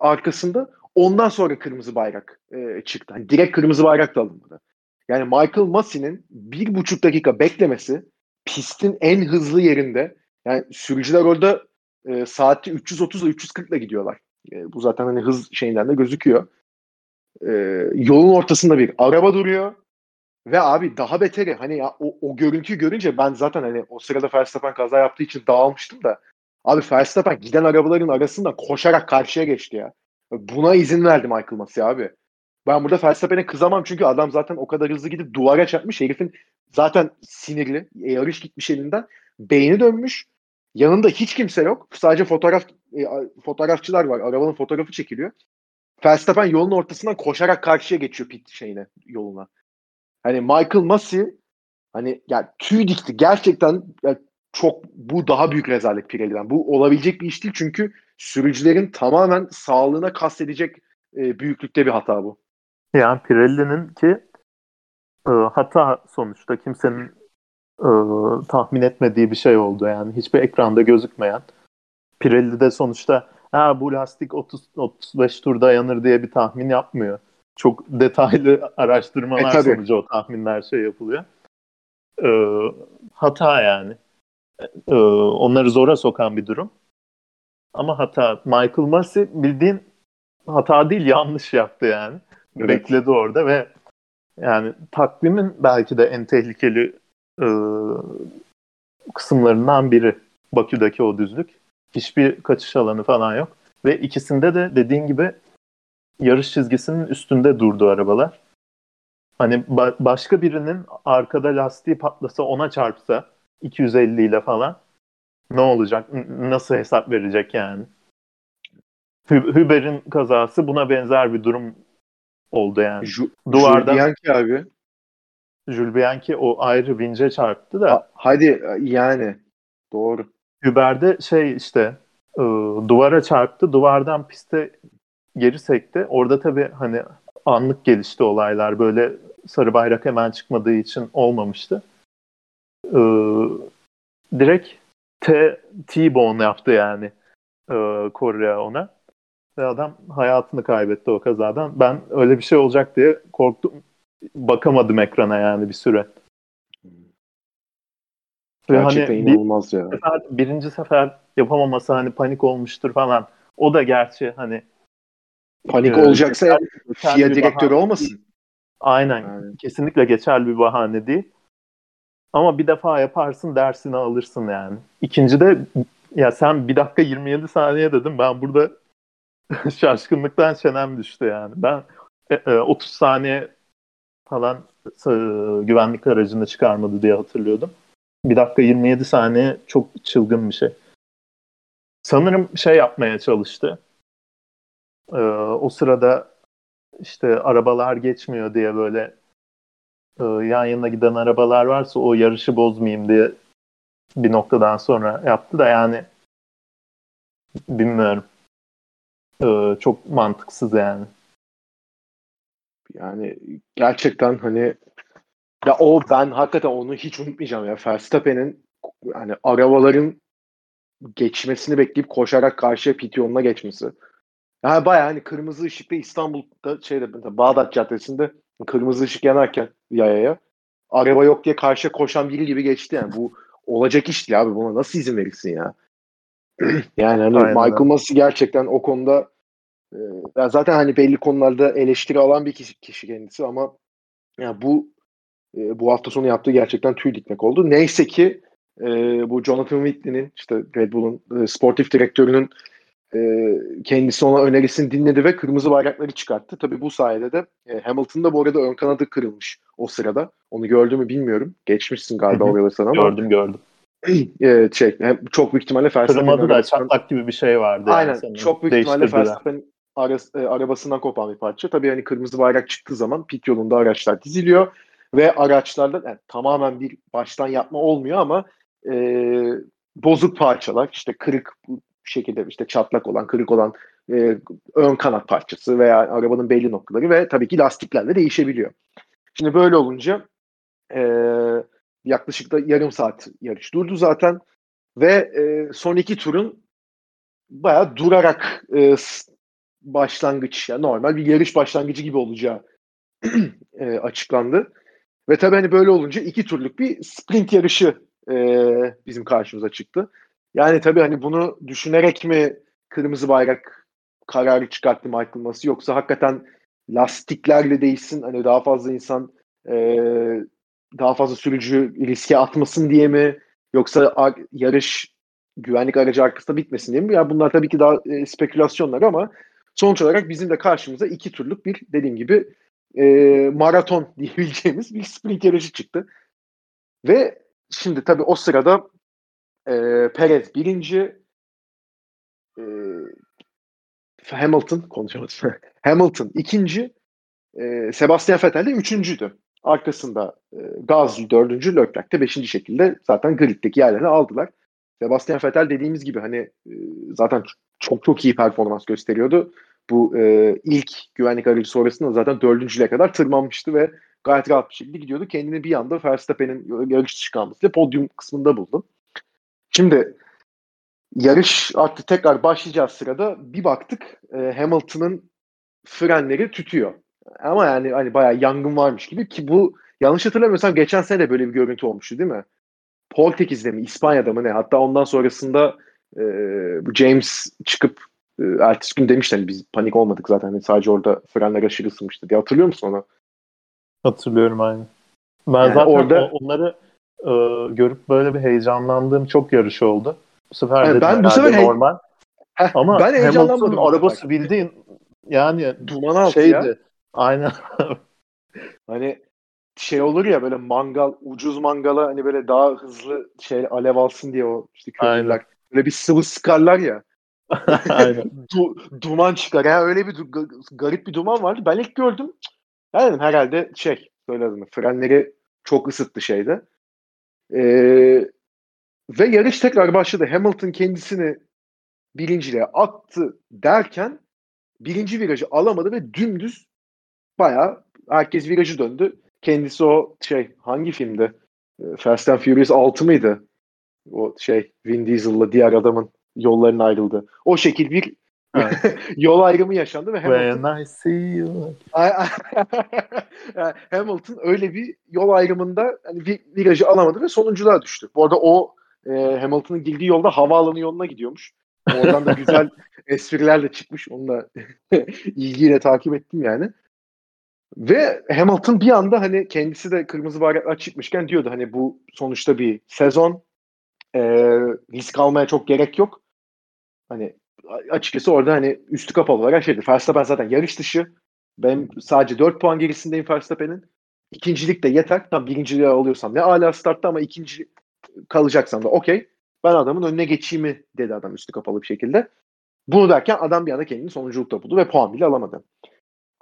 arkasında. Ondan sonra kırmızı bayrak e, çıktı. Yani direkt kırmızı bayrak da alınmadı. Yani Michael Massey'nin bir buçuk dakika beklemesi pistin en hızlı yerinde. Yani sürücüler orada e, saatte 330 ile 340 ile gidiyorlar. E, bu zaten hani hız şeyinden de gözüküyor. E, yolun ortasında bir araba duruyor. Ve abi daha beteri hani ya, o, o görüntüyü görünce ben zaten hani o sırada Verstappen kaza yaptığı için dağılmıştım da abi Verstappen giden arabaların arasında koşarak karşıya geçti ya. Buna izin verdi Michael Massey abi. Ben burada Verstappen'e kızamam çünkü adam zaten o kadar hızlı gidip duvara çarpmış. Herifin zaten sinirli. Yarış gitmiş elinden. Beyni dönmüş. Yanında hiç kimse yok. Sadece fotoğraf e, fotoğrafçılar var. Arabanın fotoğrafı çekiliyor. Verstappen yolun ortasından koşarak karşıya geçiyor pit şeyine yoluna. Hani Michael Massey hani yani tüy dikti. Gerçekten yani çok bu daha büyük rezalet Pirelli'den. Bu olabilecek bir iş değil çünkü sürücülerin tamamen sağlığına kastedecek e, büyüklükte bir hata bu. Yani Pirelli'nin ki e, hata sonuçta kimsenin e, tahmin etmediği bir şey oldu yani hiçbir ekranda gözükmeyen. Pirelli de sonuçta ha bu lastik 30 35 tur dayanır diye bir tahmin yapmıyor. Çok detaylı araştırmalar e, sonucu o tahminler şey yapılıyor. E, hata yani. E, onları zora sokan bir durum. Ama hata Michael Massey bildiğin hata değil yanlış yaptı yani. Evet. Bekledi orada ve yani takvimin belki de en tehlikeli e, kısımlarından biri Bakü'deki o düzlük. Hiçbir kaçış alanı falan yok. Ve ikisinde de dediğin gibi yarış çizgisinin üstünde durdu arabalar. Hani ba- başka birinin arkada lastiği patlasa ona çarpsa 250 ile falan ne olacak? N- nasıl hesap verecek yani? Hüber'in kazası buna benzer bir durum oldu yani. Ju, Duvardan Jules Bianchi abi. Jules Bianchi o ayrı vince çarptı da. Ha, hadi yani doğru. Hüber'de şey işte e, duvara çarptı. Duvardan piste geri sekti. Orada tabii hani anlık gelişti olaylar. Böyle sarı bayrak hemen çıkmadığı için olmamıştı. E, direkt T, T-bone yaptı yani e, Korea ona. Ve adam hayatını kaybetti o kazadan. Ben öyle bir şey olacak diye korktum. Bakamadım ekrana yani bir süre. Ve Gerçekten hani inanılmaz bir, ya. Sefer, birinci sefer yapamaması hani panik olmuştur falan. O da gerçi hani panik e, olacaksa FIA direktörü olmasın. Değil. Aynen. Yani. Kesinlikle geçerli bir bahane değil. Ama bir defa yaparsın dersini alırsın yani. İkinci de Ya sen bir dakika 27 saniye dedim. Ben burada şaşkınlıktan çenem düştü yani. Ben e, e, 30 saniye falan e, güvenlik aracını çıkarmadı diye hatırlıyordum. Bir dakika 27 saniye çok çılgın bir şey. Sanırım şey yapmaya çalıştı. E, o sırada işte arabalar geçmiyor diye böyle e, yan yana giden arabalar varsa o yarışı bozmayayım diye bir noktadan sonra yaptı da yani bilmiyorum. E, çok mantıksız yani. Yani gerçekten hani ya o ben hakikaten onu hiç unutmayacağım ya. Verstappen'in hani arabaların geçmesini bekleyip koşarak karşıya pit yoluna geçmesi. Yani bayağı hani kırmızı ışıkta İstanbul'da şeyde Bağdat Caddesi'nde kırmızı ışık yanarken yayaya araba yok diye karşıya koşan biri gibi geçti yani. Bu olacak iş değil abi. Buna nasıl izin verirsin ya? yani hani Aynen. Michael Massey gerçekten o konuda e, zaten hani belli konularda eleştiri alan bir kişi, kişi kendisi ama yani bu e, bu hafta sonu yaptığı gerçekten tüy dikmek oldu. Neyse ki e, bu Jonathan Whitley'nin işte Red Bull'un e, sportif direktörünün e, kendisi ona önerisini dinledi ve kırmızı bayrakları çıkarttı. Tabii bu sayede de e, Hamilton'da bu arada ön kanadı kırılmış o sırada. Onu gördü mü bilmiyorum. Geçmişsin galiba oraya sana ama. Gördüm gördüm. E, şey, çok büyük ihtimalle Verstappen'in Kırılmadı da çatlak gibi bir şey vardı. Aynen. Yani çok büyük ihtimalle Verstappen e, arabasından kopan bir parça. Tabii hani kırmızı bayrak çıktığı zaman pit yolunda araçlar diziliyor ve araçlarda yani tamamen bir baştan yapma olmuyor ama e, bozuk parçalar işte kırık şekilde işte çatlak olan, kırık olan e, ön kanat parçası veya arabanın belli noktaları ve tabii ki lastiklerle değişebiliyor. Şimdi böyle olunca e, yaklaşık da yarım saat yarış durdu zaten ve e, son iki turun bayağı durarak e, başlangıç, yani normal bir yarış başlangıcı gibi olacağı e, açıklandı. Ve tabii hani böyle olunca iki turluk bir sprint yarışı e, bizim karşımıza çıktı. Yani tabii hani bunu düşünerek mi kırmızı bayrak kararı çıkarttı Michael Massey yoksa hakikaten lastiklerle değişsin hani daha fazla insan e, daha fazla sürücü riske atmasın diye mi yoksa yarış güvenlik aracı arkasında bitmesin diye mi? Ya yani bunlar tabii ki daha e, spekülasyonlar ama sonuç olarak bizim de karşımıza iki turluk bir dediğim gibi e, maraton diyebileceğimiz bir sprint yarışı çıktı. Ve şimdi tabii o sırada e, Perez birinci e, Hamilton konuşamadım. Hamilton ikinci e, Sebastian Vettel de üçüncüydü. Arkasında e, Gasly dördüncü, Leclerc de beşinci şekilde zaten griddeki yerlerini aldılar. Sebastian Vettel dediğimiz gibi hani e, zaten çok çok iyi performans gösteriyordu. Bu e, ilk güvenlik aracı sonrasında zaten dördüncüye kadar tırmanmıştı ve gayet rahat bir şekilde gidiyordu. Kendini bir anda Verstappen'in yarış çıkarmasıyla podyum kısmında buldu. Şimdi yarış artık tekrar başlayacağı sırada bir baktık e, Hamilton'ın frenleri tütüyor. Ama yani hani bayağı yangın varmış gibi ki bu yanlış hatırlamıyorsam geçen sene de böyle bir görüntü olmuştu değil mi? Portekiz'de mi İspanya'da mı ne? Hatta ondan sonrasında e, James çıkıp e, ertesi gün demişler hani biz panik olmadık zaten hani sadece orada frenler aşırı ısınmıştı diye hatırlıyor musun onu? Hatırlıyorum aynı. Ben yani zaten orada onları e, görüp böyle bir heyecanlandığım çok yarış oldu. Bu sefer yani ben bu sefer normal. Heh, Ama ben Hamilton'ın arabası bildiğin yani duman şeydi. Ya. Aynen. hani şey olur ya böyle mangal ucuz mangala hani böyle daha hızlı şey alev alsın diye o işte köylüler böyle bir sıvı sıkarlar ya. Aynen. du, duman çıkar. Yani öyle bir du- garip bir duman vardı. Ben ilk gördüm. Yani herhalde şey söyledim. Frenleri çok ısıttı şeyde. Ee, ve yarış tekrar başladı. Hamilton kendisini birinciliğe attı derken birinci virajı alamadı ve dümdüz bayağı herkes virajı döndü. Kendisi o şey hangi filmde? Ee, Fast and Furious 6 mıydı? O şey Vin Diesel'la diğer adamın yolların ayrıldı. O şekil bir yol ayrımı yaşandı ve Hamilton When I see you. Hamilton öyle bir yol ayrımında hani bir virajı alamadı ve sonunculuğa düştü. Bu arada o e, Hamilton'ın girdiği yolda havaalanı yoluna gidiyormuş. Oradan da güzel espriler de çıkmış. Onu da ilgiyle takip ettim yani. Ve Hamilton bir anda hani kendisi de kırmızı bayraklar çıkmışken diyordu hani bu sonuçta bir sezon e, risk almaya çok gerek yok. Hani açıkçası orada hani üstü kapalı olarak şeydi. Verstappen zaten yarış dışı. Ben sadece 4 puan gerisindeyim Verstappen'in. İkincilik de yeter. Tam birinciliği alıyorsam ne ala startta ama ikinci kalacaksan da okey. Ben adamın önüne geçeyim mi dedi adam üstü kapalı bir şekilde. Bunu derken adam bir anda kendini sonunculukta buldu ve puan bile alamadı.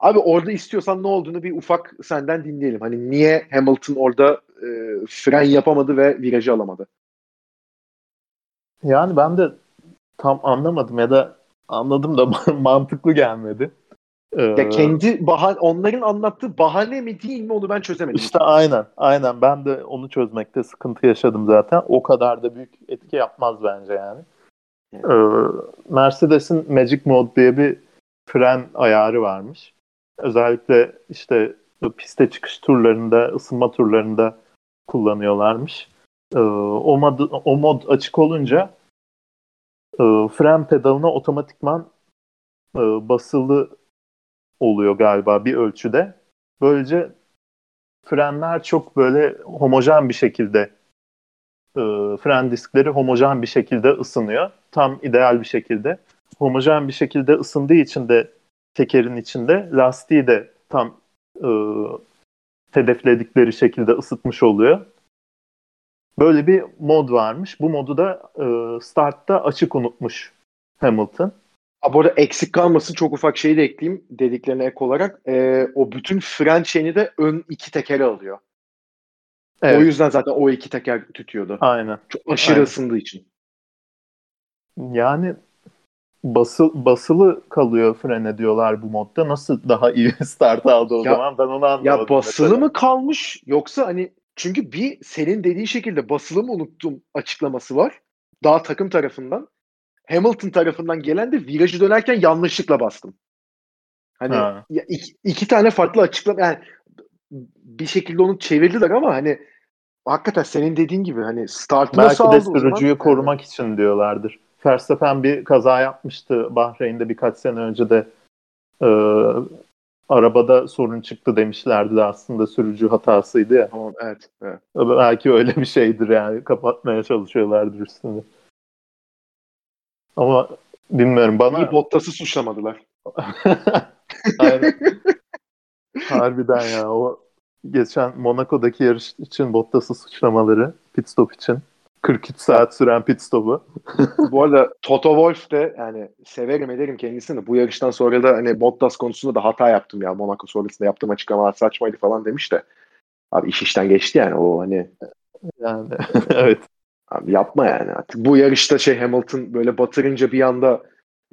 Abi orada istiyorsan ne olduğunu bir ufak senden dinleyelim. Hani niye Hamilton orada e, fren yapamadı ve virajı alamadı? Yani ben de tam anlamadım ya da anladım da mantıklı gelmedi. Ee, ya kendi bahane, onların anlattığı bahane mi değil mi onu ben çözemedim. İşte aynen. Aynen ben de onu çözmekte sıkıntı yaşadım zaten. O kadar da büyük etki yapmaz bence yani. Ee, Mercedes'in Magic Mode diye bir fren ayarı varmış. Özellikle işte piste çıkış turlarında, ısınma turlarında kullanıyorlarmış. Ee, o, mod, o mod açık olunca e, fren pedalına otomatikman e, basılı oluyor galiba bir ölçüde. Böylece frenler çok böyle homojen bir şekilde e, fren diskleri homojen bir şekilde ısınıyor. Tam ideal bir şekilde. Homojen bir şekilde ısındığı için de tekerin içinde lastiği de tam e, hedefledikleri şekilde ısıtmış oluyor. Böyle bir mod varmış. Bu modu da e, startta açık unutmuş Hamilton. Ha, bu arada eksik kalmasın çok ufak şeyi de ekleyeyim dediklerine ek olarak. E, o bütün fren şeyini de ön iki tekeri alıyor. Evet. O yüzden zaten o iki teker tutuyordu. Aynen. Çok aşırı Aynen. ısındığı için. Yani basıl, basılı kalıyor frene diyorlar bu modda. Nasıl daha iyi start aldı o ya, zaman ben onu anlamadım. Ya basılı mesela. mı kalmış yoksa hani çünkü bir senin dediğin şekilde basılı mı unuttum açıklaması var. Daha takım tarafından. Hamilton tarafından gelen de virajı dönerken yanlışlıkla bastım. Hani ya iki, iki tane farklı açıklama yani bir şekilde onu çevirdiler ama hani hakikaten senin dediğin gibi hani start Belki de sürücüyü korumak yani. için diyorlardır. Verstappen bir kaza yapmıştı Bahreyn'de birkaç sene önce de e, arabada sorun çıktı demişlerdi de aslında sürücü hatasıydı ya. Tamam evet, evet. Belki öyle bir şeydir yani kapatmaya çalışıyorlardır üstünü. Ama bilmiyorum bana... İyi Bottas'ı suçlamadılar. Harbiden ya o geçen Monaco'daki yarış için Bottas'ı suçlamaları pit stop için. 43 saat süren pit stopu. bu arada Toto Wolff de yani severim ederim kendisini bu yarıştan sonra da hani Bottas konusunda da hata yaptım ya Monaco sonrasında yaptığım açıklamalar saçmaydı falan demiş de. Abi iş işten geçti yani o hani. Yani evet. Abi yapma yani artık. Bu yarışta şey Hamilton böyle batırınca bir anda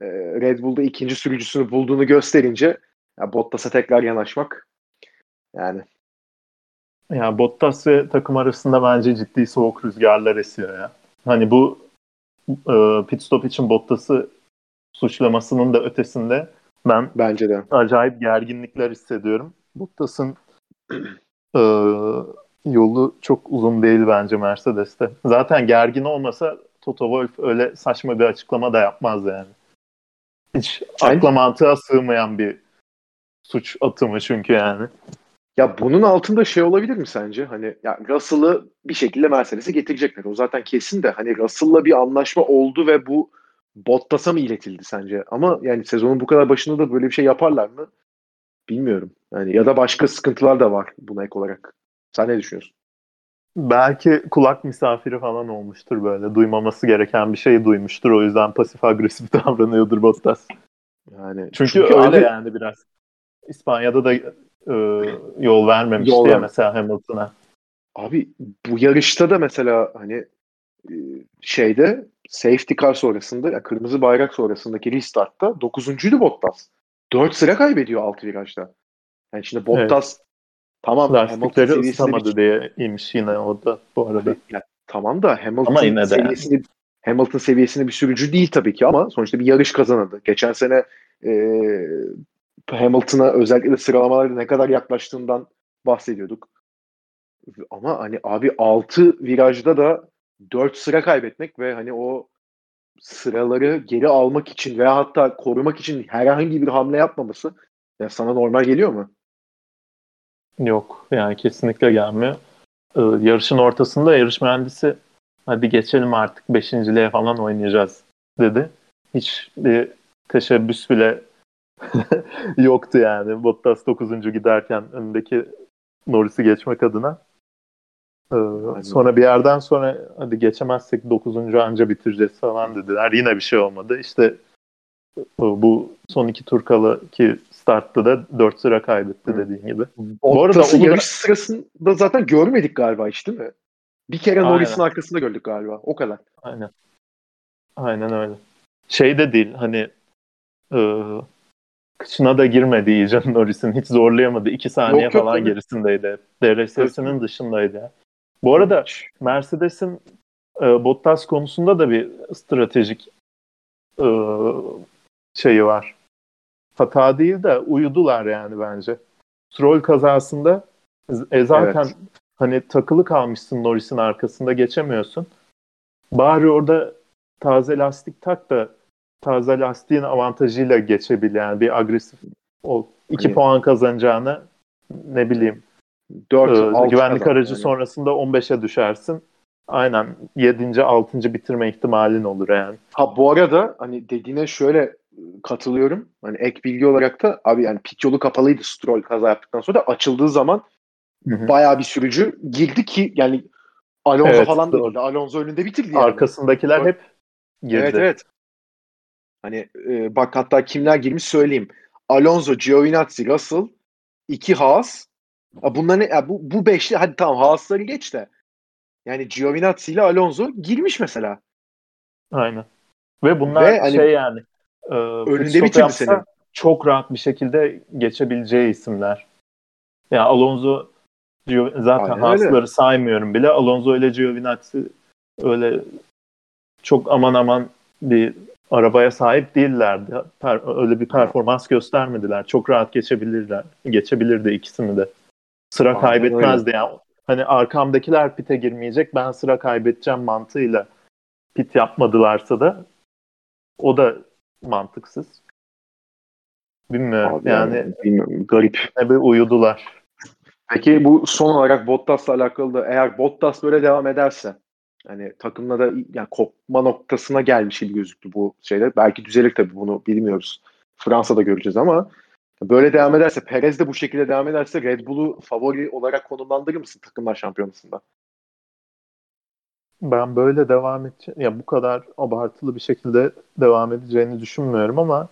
e, Red Bull'da ikinci sürücüsünü bulduğunu gösterince ya Bottas'a tekrar yanaşmak yani ya Bottas ve takım arasında bence ciddi soğuk rüzgarlar esiyor ya. Hani bu e, pit stop için Bottas'ı suçlamasının da ötesinde ben bence de acayip gerginlikler hissediyorum. Bottas'ın e, yolu çok uzun değil bence Mercedes'te. Zaten gergin olmasa Toto Wolff öyle saçma bir açıklama da yapmaz yani. Hiç akla mantığa sığmayan bir suç atımı çünkü yani. Ya bunun altında şey olabilir mi sence? Hani ya Russell'ı bir şekilde Mercedes'e getirecekler. O zaten kesin de hani Russell'la bir anlaşma oldu ve bu Bottas'a mı iletildi sence? Ama yani sezonun bu kadar başında da böyle bir şey yaparlar mı? Bilmiyorum. Yani ya da başka sıkıntılar da var buna ek olarak. Sen ne düşünüyorsun? Belki kulak misafiri falan olmuştur böyle. Duymaması gereken bir şeyi duymuştur. O yüzden pasif agresif davranıyordur Bottas. Yani çünkü, çünkü öyle abi, yani biraz. İspanya'da da e, yol vermemişti yol ya mesela Hamilton'a. Abi bu yarışta da mesela hani e, şeyde safety car sonrasında ya kırmızı bayrak sonrasındaki restartta 9.'üydü Bottas. 4 sıra kaybediyor alt virajda. Yani şimdi Bottas evet. tamam lastikleri ısıtamadı bir... diye imiş yine o da bu arada. Ya, tamam da Hamilton ama yine de seviyesini yani. Hamilton seviyesinde bir sürücü değil tabii ki ama sonuçta bir yarış kazanadı. Geçen sene e, Hamilton'a özellikle sıralamalarda ne kadar yaklaştığından bahsediyorduk. Ama hani abi 6 virajda da 4 sıra kaybetmek ve hani o sıraları geri almak için veya hatta korumak için herhangi bir hamle yapmaması ya sana normal geliyor mu? Yok yani kesinlikle gelmiyor. Ee, yarışın ortasında yarış mühendisi hadi geçelim artık beşinciliğe falan oynayacağız dedi. Hiç bir teşebbüs bile yoktu yani. Bottas 9. giderken önündeki Norris'i geçmek adına. Ee, sonra bir yerden sonra hadi geçemezsek 9. anca bitireceğiz falan dediler. Yine bir şey olmadı. İşte bu son iki tur kala ki startta da 4 sıra kaybetti dediğin gibi. Bu arada o yarış da... sırasında zaten görmedik galiba hiç değil mi? Bir kere Norris'in arkasında gördük galiba. O kadar. Aynen. Aynen öyle. Şey de değil hani e, kışına da girmedi iyice Norris'in. Hiç zorlayamadı. 2 saniye yok, falan yok, gerisindeydi. DRS'sinin dışındaydı. Bu arada Mercedes'in e, Bottas konusunda da bir stratejik e, şeyi var. Hata değil de uyudular yani bence. Stroll kazasında e, zaten evet. hani takılı kalmışsın Norris'in arkasında geçemiyorsun. Bari orada taze lastik tak da taze lastiğin avantajıyla geçebil yani bir agresif ol. 2 hani, puan kazanacağını ne bileyim 4 e, güvenlik aracı yani. sonrasında 15'e düşersin. Aynen 7. 6. bitirme ihtimalin olur yani. Ha bu arada hani dediğine şöyle katılıyorum. Hani ek bilgi olarak da abi yani pit yolu kapalıydı Stroll kaza yaptıktan sonra da açıldığı zaman Hı-hı. bayağı bir sürücü girdi ki yani Alonso evet, falan da Alonso önünde bitirdi yani. Arkasındakiler hep girdi. Evet evet. Hani e, bak hatta kimler girmiş söyleyeyim. Alonso, Giovinazzi, Russell, iki Haas. Bunların ya bu bu beşli hadi tamam Haas'ları geç de. Yani Giovinazzi ile Alonso girmiş mesela. Aynen. Ve bunlar Ve hani, şey yani e, önünde bitirdi senin. Çok rahat bir şekilde geçebileceği isimler. Yani Alonso zaten Haas'ları saymıyorum bile. Alonso ile Giovinazzi öyle çok aman aman bir arabaya sahip değillerdi. Per, öyle bir performans göstermediler. Çok rahat geçebilirler. Geçebilirdi ikisini de. Sıra Aynen kaybetmezdi öyle. yani. Hani arkamdakiler pite girmeyecek. Ben sıra kaybedeceğim mantığıyla pit yapmadılarsa da o da mantıksız. Bilmiyorum. Abi yani, yani bilmiyorum. garip. Ne bir uyudular. Peki bu son olarak Bottas'la alakalı da eğer Bottas böyle devam ederse hani takımla da yani kopma noktasına gelmiş gibi gözüktü bu şeyler. Belki düzelir tabii bunu bilmiyoruz. Fransa'da göreceğiz ama böyle devam ederse Perez de bu şekilde devam ederse Red Bull'u favori olarak konumlandırır mısın takımlar şampiyonasında? Ben böyle devam edeceğim. Ya bu kadar abartılı bir şekilde devam edeceğini düşünmüyorum ama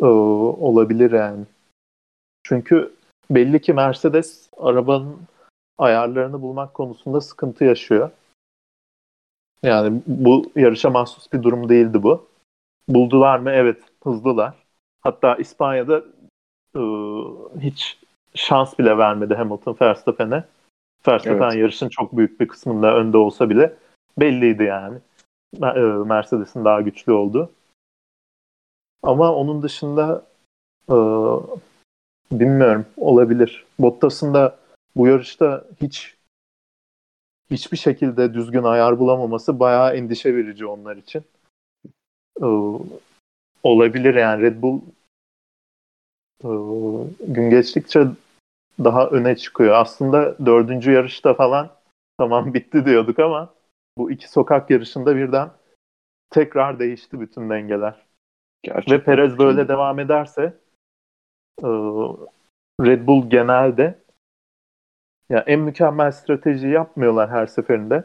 e, olabilir yani. Çünkü belli ki Mercedes arabanın ayarlarını bulmak konusunda sıkıntı yaşıyor. Yani bu yarışa mahsus bir durum değildi bu. Buldular mı? Evet, hızlılar. Hatta İspanya'da e, hiç şans bile vermedi Hamilton Verstappen'e. Verstappen evet. yarışın çok büyük bir kısmında önde olsa bile belliydi yani. E, Mercedes'in daha güçlü oldu. Ama onun dışında e, bilmiyorum olabilir. Bottas'ın da bu yarışta hiç hiçbir şekilde düzgün ayar bulamaması bayağı endişe verici onlar için. Ee, olabilir yani Red Bull e, gün geçtikçe daha öne çıkıyor. Aslında dördüncü yarışta falan tamam bitti diyorduk ama bu iki sokak yarışında birden tekrar değişti bütün dengeler. Gerçekten. Ve Perez böyle devam ederse e, Red Bull genelde ya en mükemmel strateji yapmıyorlar her seferinde.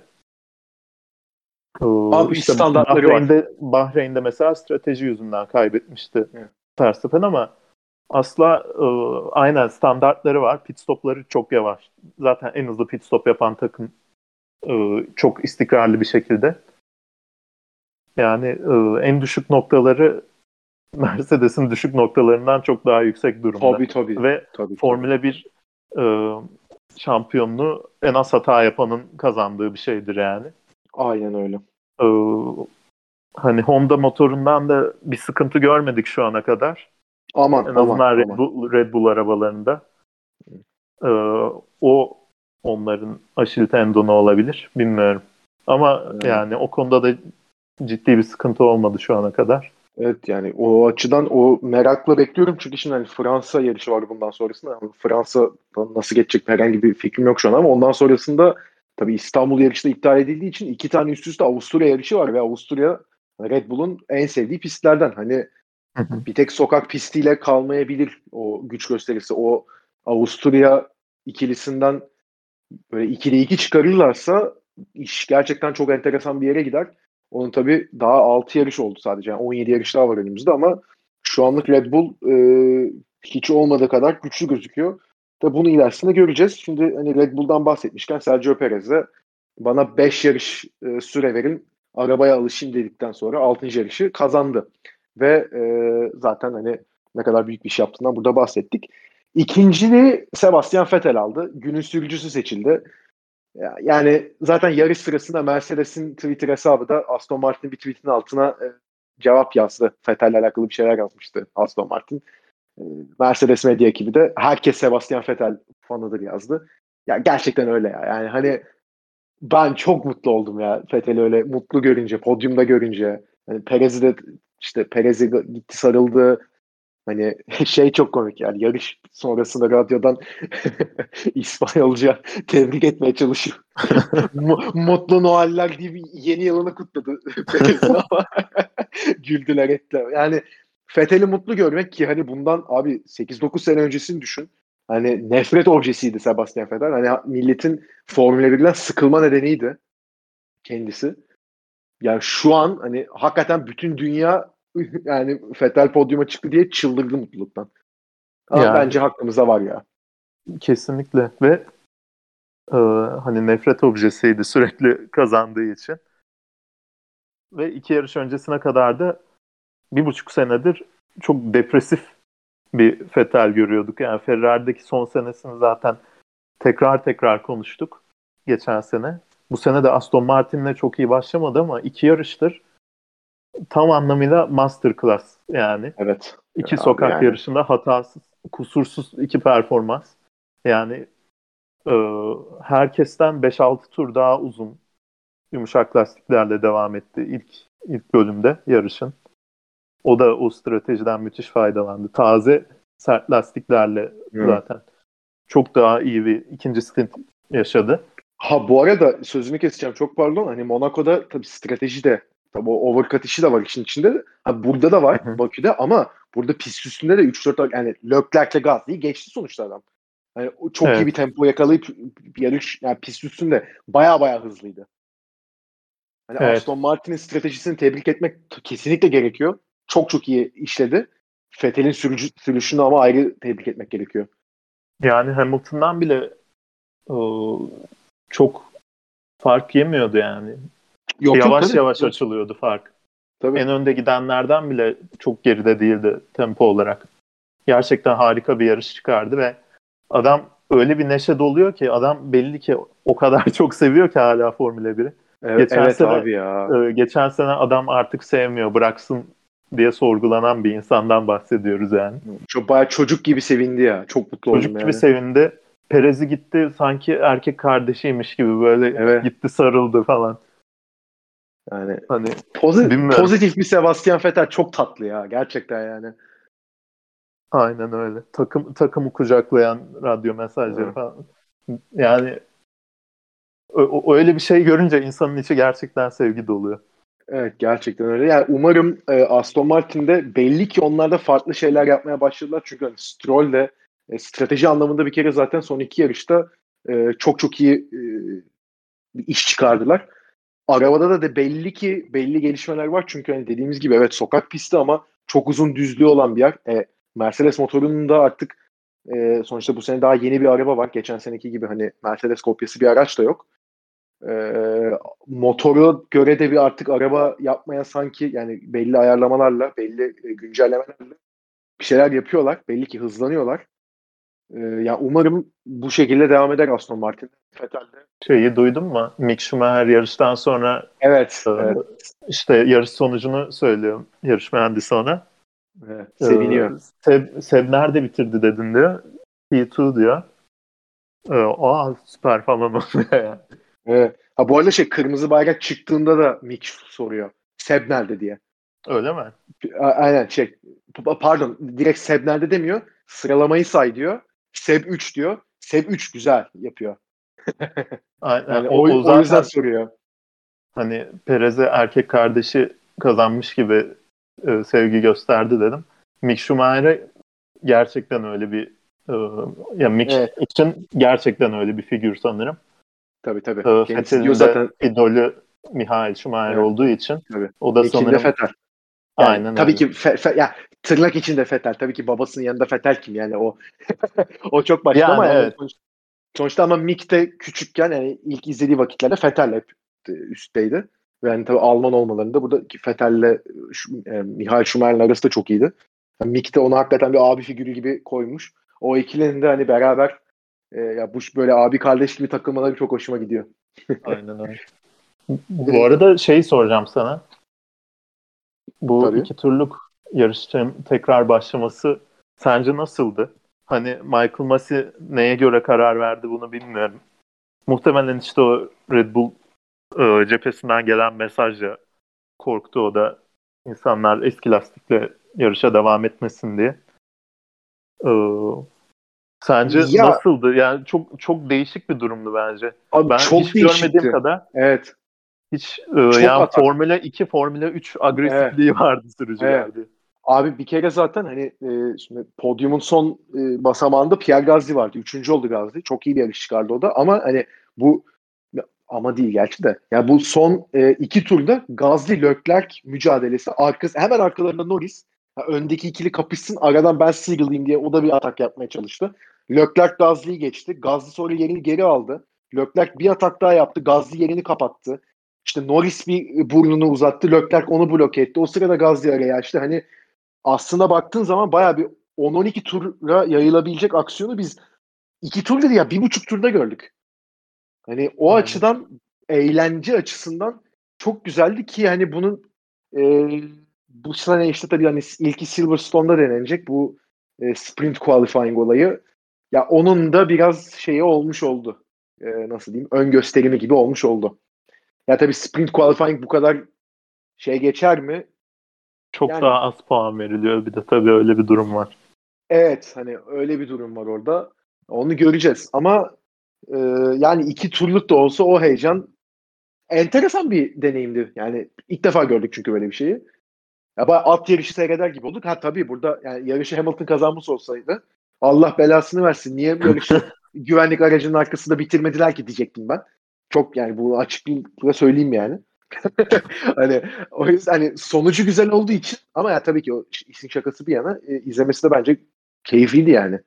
Abi işte standartları Bahreyn'de, var. Bahreyn'de mesela strateji yüzünden kaybetmişti evet. Verstappen ama asla e, aynen standartları var. Pit stopları çok yavaş. Zaten en hızlı pit stop yapan takım e, çok istikrarlı bir şekilde. Yani e, en düşük noktaları Mercedes'in düşük noktalarından çok daha yüksek durumda. Tabii tabii. Ve tabii, Formula 1 e, şampiyonluğu en az hata yapanın kazandığı bir şeydir yani. Aynen öyle. Ee, hani Honda motorundan da bir sıkıntı görmedik şu ana kadar. Aman en azından aman, Red, Bull, Red Bull arabalarında. Ee, o onların aşil tendonu olabilir. Bilmiyorum. Ama evet. yani o konuda da ciddi bir sıkıntı olmadı şu ana kadar. Evet yani o açıdan o merakla bekliyorum çünkü şimdi hani Fransa yarışı var bundan sonrasında. Yani Fransa nasıl geçecek herhangi bir fikrim yok şu an ama ondan sonrasında tabii İstanbul yarışı da iptal edildiği için iki tane üst üste Avusturya yarışı var ve Avusturya Red Bull'un en sevdiği pistlerden. Hani bir tek sokak pistiyle kalmayabilir o güç gösterisi. O Avusturya ikilisinden böyle ikili iki çıkarırlarsa iş gerçekten çok enteresan bir yere gider. Onun tabii daha 6 yarış oldu sadece. Yani 17 yarış daha var önümüzde ama şu anlık Red Bull e, hiç olmadığı kadar güçlü gözüküyor. Tabii bunu ilerisinde göreceğiz. Şimdi hani Red Bull'dan bahsetmişken Sergio Perez'e bana 5 yarış e, süre verin arabaya alışayım dedikten sonra 6. yarışı kazandı. Ve e, zaten hani ne kadar büyük bir iş yaptığından burada bahsettik. İkinciliği Sebastian Vettel aldı. Günün sürücüsü seçildi. Yani zaten yarış sırasında Mercedes'in Twitter hesabı da Aston Martin'in bir tweetin altına e, cevap yazdı. Vettel'le alakalı bir şeyler yazmıştı Aston Martin. E, Mercedes medya ekibi de herkes Sebastian Vettel fanıdır yazdı. Ya gerçekten öyle ya. Yani hani ben çok mutlu oldum ya Vettel'i öyle mutlu görünce, podyumda görünce. Hani Perez'i de işte Perez'i gitti sarıldı. Hani şey çok komik yani yarış sonrasında radyodan İspanyolca tebrik etmeye çalışıyor. Mutlu Noeller bir yeni yılını kutladı. güldüler ettiler. Yani Fethel'i mutlu görmek ki hani bundan abi 8-9 sene öncesini düşün. Hani nefret objesiydi Sebastian Vettel. Hani milletin Formula 1'den sıkılma nedeniydi kendisi. Yani şu an hani hakikaten bütün dünya yani Vettel podyuma çıktı diye çıldırdı mutluluktan. Ama yani, bence hakkımızda var ya. Kesinlikle ve e, hani nefret objesiydi sürekli kazandığı için. Ve iki yarış öncesine kadar da bir buçuk senedir çok depresif bir Vettel görüyorduk. Yani Ferrari'deki son senesini zaten tekrar tekrar konuştuk geçen sene. Bu sene de Aston Martin'le çok iyi başlamadı ama iki yarıştır tam anlamıyla masterclass yani. Evet. İki Abi sokak yani. yarışında hatasız, kusursuz iki performans. Yani e, herkesten 5-6 tur daha uzun yumuşak lastiklerle devam etti ilk ilk bölümde yarışın. O da o stratejiden müthiş faydalandı. Taze sert lastiklerle hmm. zaten çok daha iyi bir ikinci stint yaşadı. Ha bu arada sözünü keseceğim çok pardon. Hani Monaco'da tabii strateji de tabii o overcut işi de var işin içinde. Ha burada da var Bakü'de ama burada pist üstünde de 3-4 yani Leclerc'le Gasly'yi geçti sonuçta adam. Yani çok evet. iyi bir tempo yakalayıp yarış yani pist üstünde baya baya hızlıydı. Hani evet. Aston Martin'in stratejisini tebrik etmek kesinlikle gerekiyor. Çok çok iyi işledi. Vettel'in sürücü, sürüşünü ama ayrı tebrik etmek gerekiyor. Yani Hamilton'dan bile o, çok fark yemiyordu yani. Yok, yavaş tabii. yavaş açılıyordu fark. Tabii. En önde gidenlerden bile çok geride değildi tempo olarak. Gerçekten harika bir yarış çıkardı ve adam öyle bir neşe doluyor ki adam belli ki o kadar çok seviyor ki hala Formula 1'i. Evet, geçen evet sene, abi ya. E, geçen sene adam artık sevmiyor bıraksın diye sorgulanan bir insandan bahsediyoruz yani. Çok bayağı çocuk gibi sevindi ya. Çok mutlu çocuk oldum. Çocuk gibi sevindi. Perez'i gitti sanki erkek kardeşiymiş gibi böyle evet. gitti sarıldı falan. Yani hani pozitif, pozitif bir Sebastian Vettel çok tatlı ya gerçekten yani. Aynen öyle. Takım takımı kucaklayan radyo mesajları evet. falan. Yani öyle bir şey görünce insanın içi gerçekten sevgi doluyor. Evet gerçekten öyle. Yani umarım e, Aston Martin'de belli ki onlarda farklı şeyler yapmaya başladılar. Çünkü hani Stroll de e, strateji anlamında bir kere zaten son iki yarışta e, çok çok iyi e, bir iş çıkardılar. Arabada da de belli ki belli gelişmeler var. Çünkü hani dediğimiz gibi evet sokak pisti ama çok uzun düzlüğü olan bir yer. E, Mercedes motorunun da artık e, sonuçta bu sene daha yeni bir araba var. Geçen seneki gibi hani Mercedes kopyası bir araç da yok. E, motoru göre de bir artık araba yapmaya sanki yani belli ayarlamalarla, belli e, güncellemelerle bir şeyler yapıyorlar. Belli ki hızlanıyorlar. E, ya umarım bu şekilde devam eder Aston Martin. Vettel'de. Şeyi duydun mu? Mick Schumacher yarıştan sonra evet, e, evet. işte yarış sonucunu söylüyor yarış mühendisi ona. Evet, seviniyor. Ee, Seb, Seb nerede bitirdi dedin diyor. P2 diyor. Ee, aa süper falan oluyor yani. Evet. Ha bu arada şey kırmızı bayrak çıktığında da Mick soruyor. Seb nerede diye. Öyle mi? A- aynen şey pardon direkt Seb nerede demiyor. Sıralamayı say diyor. Seb 3 diyor. Seb 3 güzel yapıyor. Aynen. Yani o, o, zaten, o yüzden soruyor. Hani Perez'e erkek kardeşi kazanmış gibi e, sevgi gösterdi dedim. Mick Schumacher'e gerçekten öyle bir e, ya Mick Evet. için gerçekten öyle bir figür sanırım. Tabii tabii. E, Kendisi diyor zaten idolü Michael Schumacher Evet. olduğu için Tabii. o da Mick'in sanırım Fetel. Yani aynen tabii öyle. ki fe, fe, ya tırnak içinde Fetel. Tabii ki babasının yanında Fetel kim yani o o çok başka Yani ama yani evet. sonuç- sonuçta ama Mick de küçükken yani ilk izlediği vakitlerde Fetel hep e, üstteydi. Ve yani tabii Alman olmalarında burada ki Fetel'le şu, e, Michael Schumacher'in arası da çok iyiydi. Yani Mick de onu hakikaten bir abi figürü gibi koymuş. O ikilinin de hani beraber e, ya bu böyle abi kardeş gibi takılmaları çok hoşuma gidiyor. Aynen öyle. Bu arada şey soracağım sana. Bu Tabii. iki turluk yarışın tekrar başlaması sence nasıldı? Hani Michael Masi neye göre karar verdi bunu bilmiyorum. Muhtemelen işte o Red Bull e, cephesinden gelen mesajla korktu o da insanlar eski lastikle yarışa devam etmesin diye. E, sence Ya- nasıldı? Yani çok çok değişik bir durumdu bence. Abi Ben çok hiç görmediğim değişikti. kadar Evet. hiç e, yani atak. Formula 2, Formula 3 agresifliği vardı sürücülerde. Abi bir kere zaten hani e, şimdi podyumun son e, basamağında Pierre Gasly vardı. Üçüncü oldu Gasly. Çok iyi bir yarış çıkardı o da. Ama hani bu ama değil gerçi de. Ya bu son e, iki turda Gasly Leclerc mücadelesi arkası hemen arkalarında Norris. Ha, öndeki ikili kapışsın aradan ben sıyrılayım diye o da bir atak yapmaya çalıştı. Leclerc Gasly'yi geçti. Gasly sonra yerini geri aldı. Leclerc bir atak daha yaptı. Gasly yerini kapattı. İşte Norris bir burnunu uzattı. Leclerc onu bloke etti. O sırada Gasly araya açtı. Hani aslında baktığın zaman bayağı bir 10-12 tura yayılabilecek aksiyonu biz iki tur değil ya bir buçuk turda gördük. Hani o Aynen. açıdan eğlence açısından çok güzeldi ki hani bunun e, bu sene işte tabii hani ilki Silverstone'da denenecek bu e, sprint qualifying olayı. Ya onun da biraz şeyi olmuş oldu. E, nasıl diyeyim? Ön gösterimi gibi olmuş oldu. Ya tabii sprint qualifying bu kadar şey geçer mi? Çok Yani- daha az puan veriliyor bir de tabii öyle bir durum var. Evet hani öyle bir durum var orada. Onu göreceğiz. Ama e, yani iki turluk da olsa o heyecan enteresan bir deneyimdi. Yani ilk defa gördük çünkü böyle bir şeyi. Ya bayağı at yarışı seyreder gibi olduk. Ha tabii burada yani yarışı Hamilton kazanmış olsaydı Allah belasını versin. Niye yarışı güvenlik aracının arkasında bitirmediler ki diyecektim ben. Çok yani bu açıklıkla söyleyeyim yani. hani o yüzden hani sonucu güzel olduğu için ama ya tabii ki o işin şakası bir yana e, izlemesi de bence keyifliydi yani.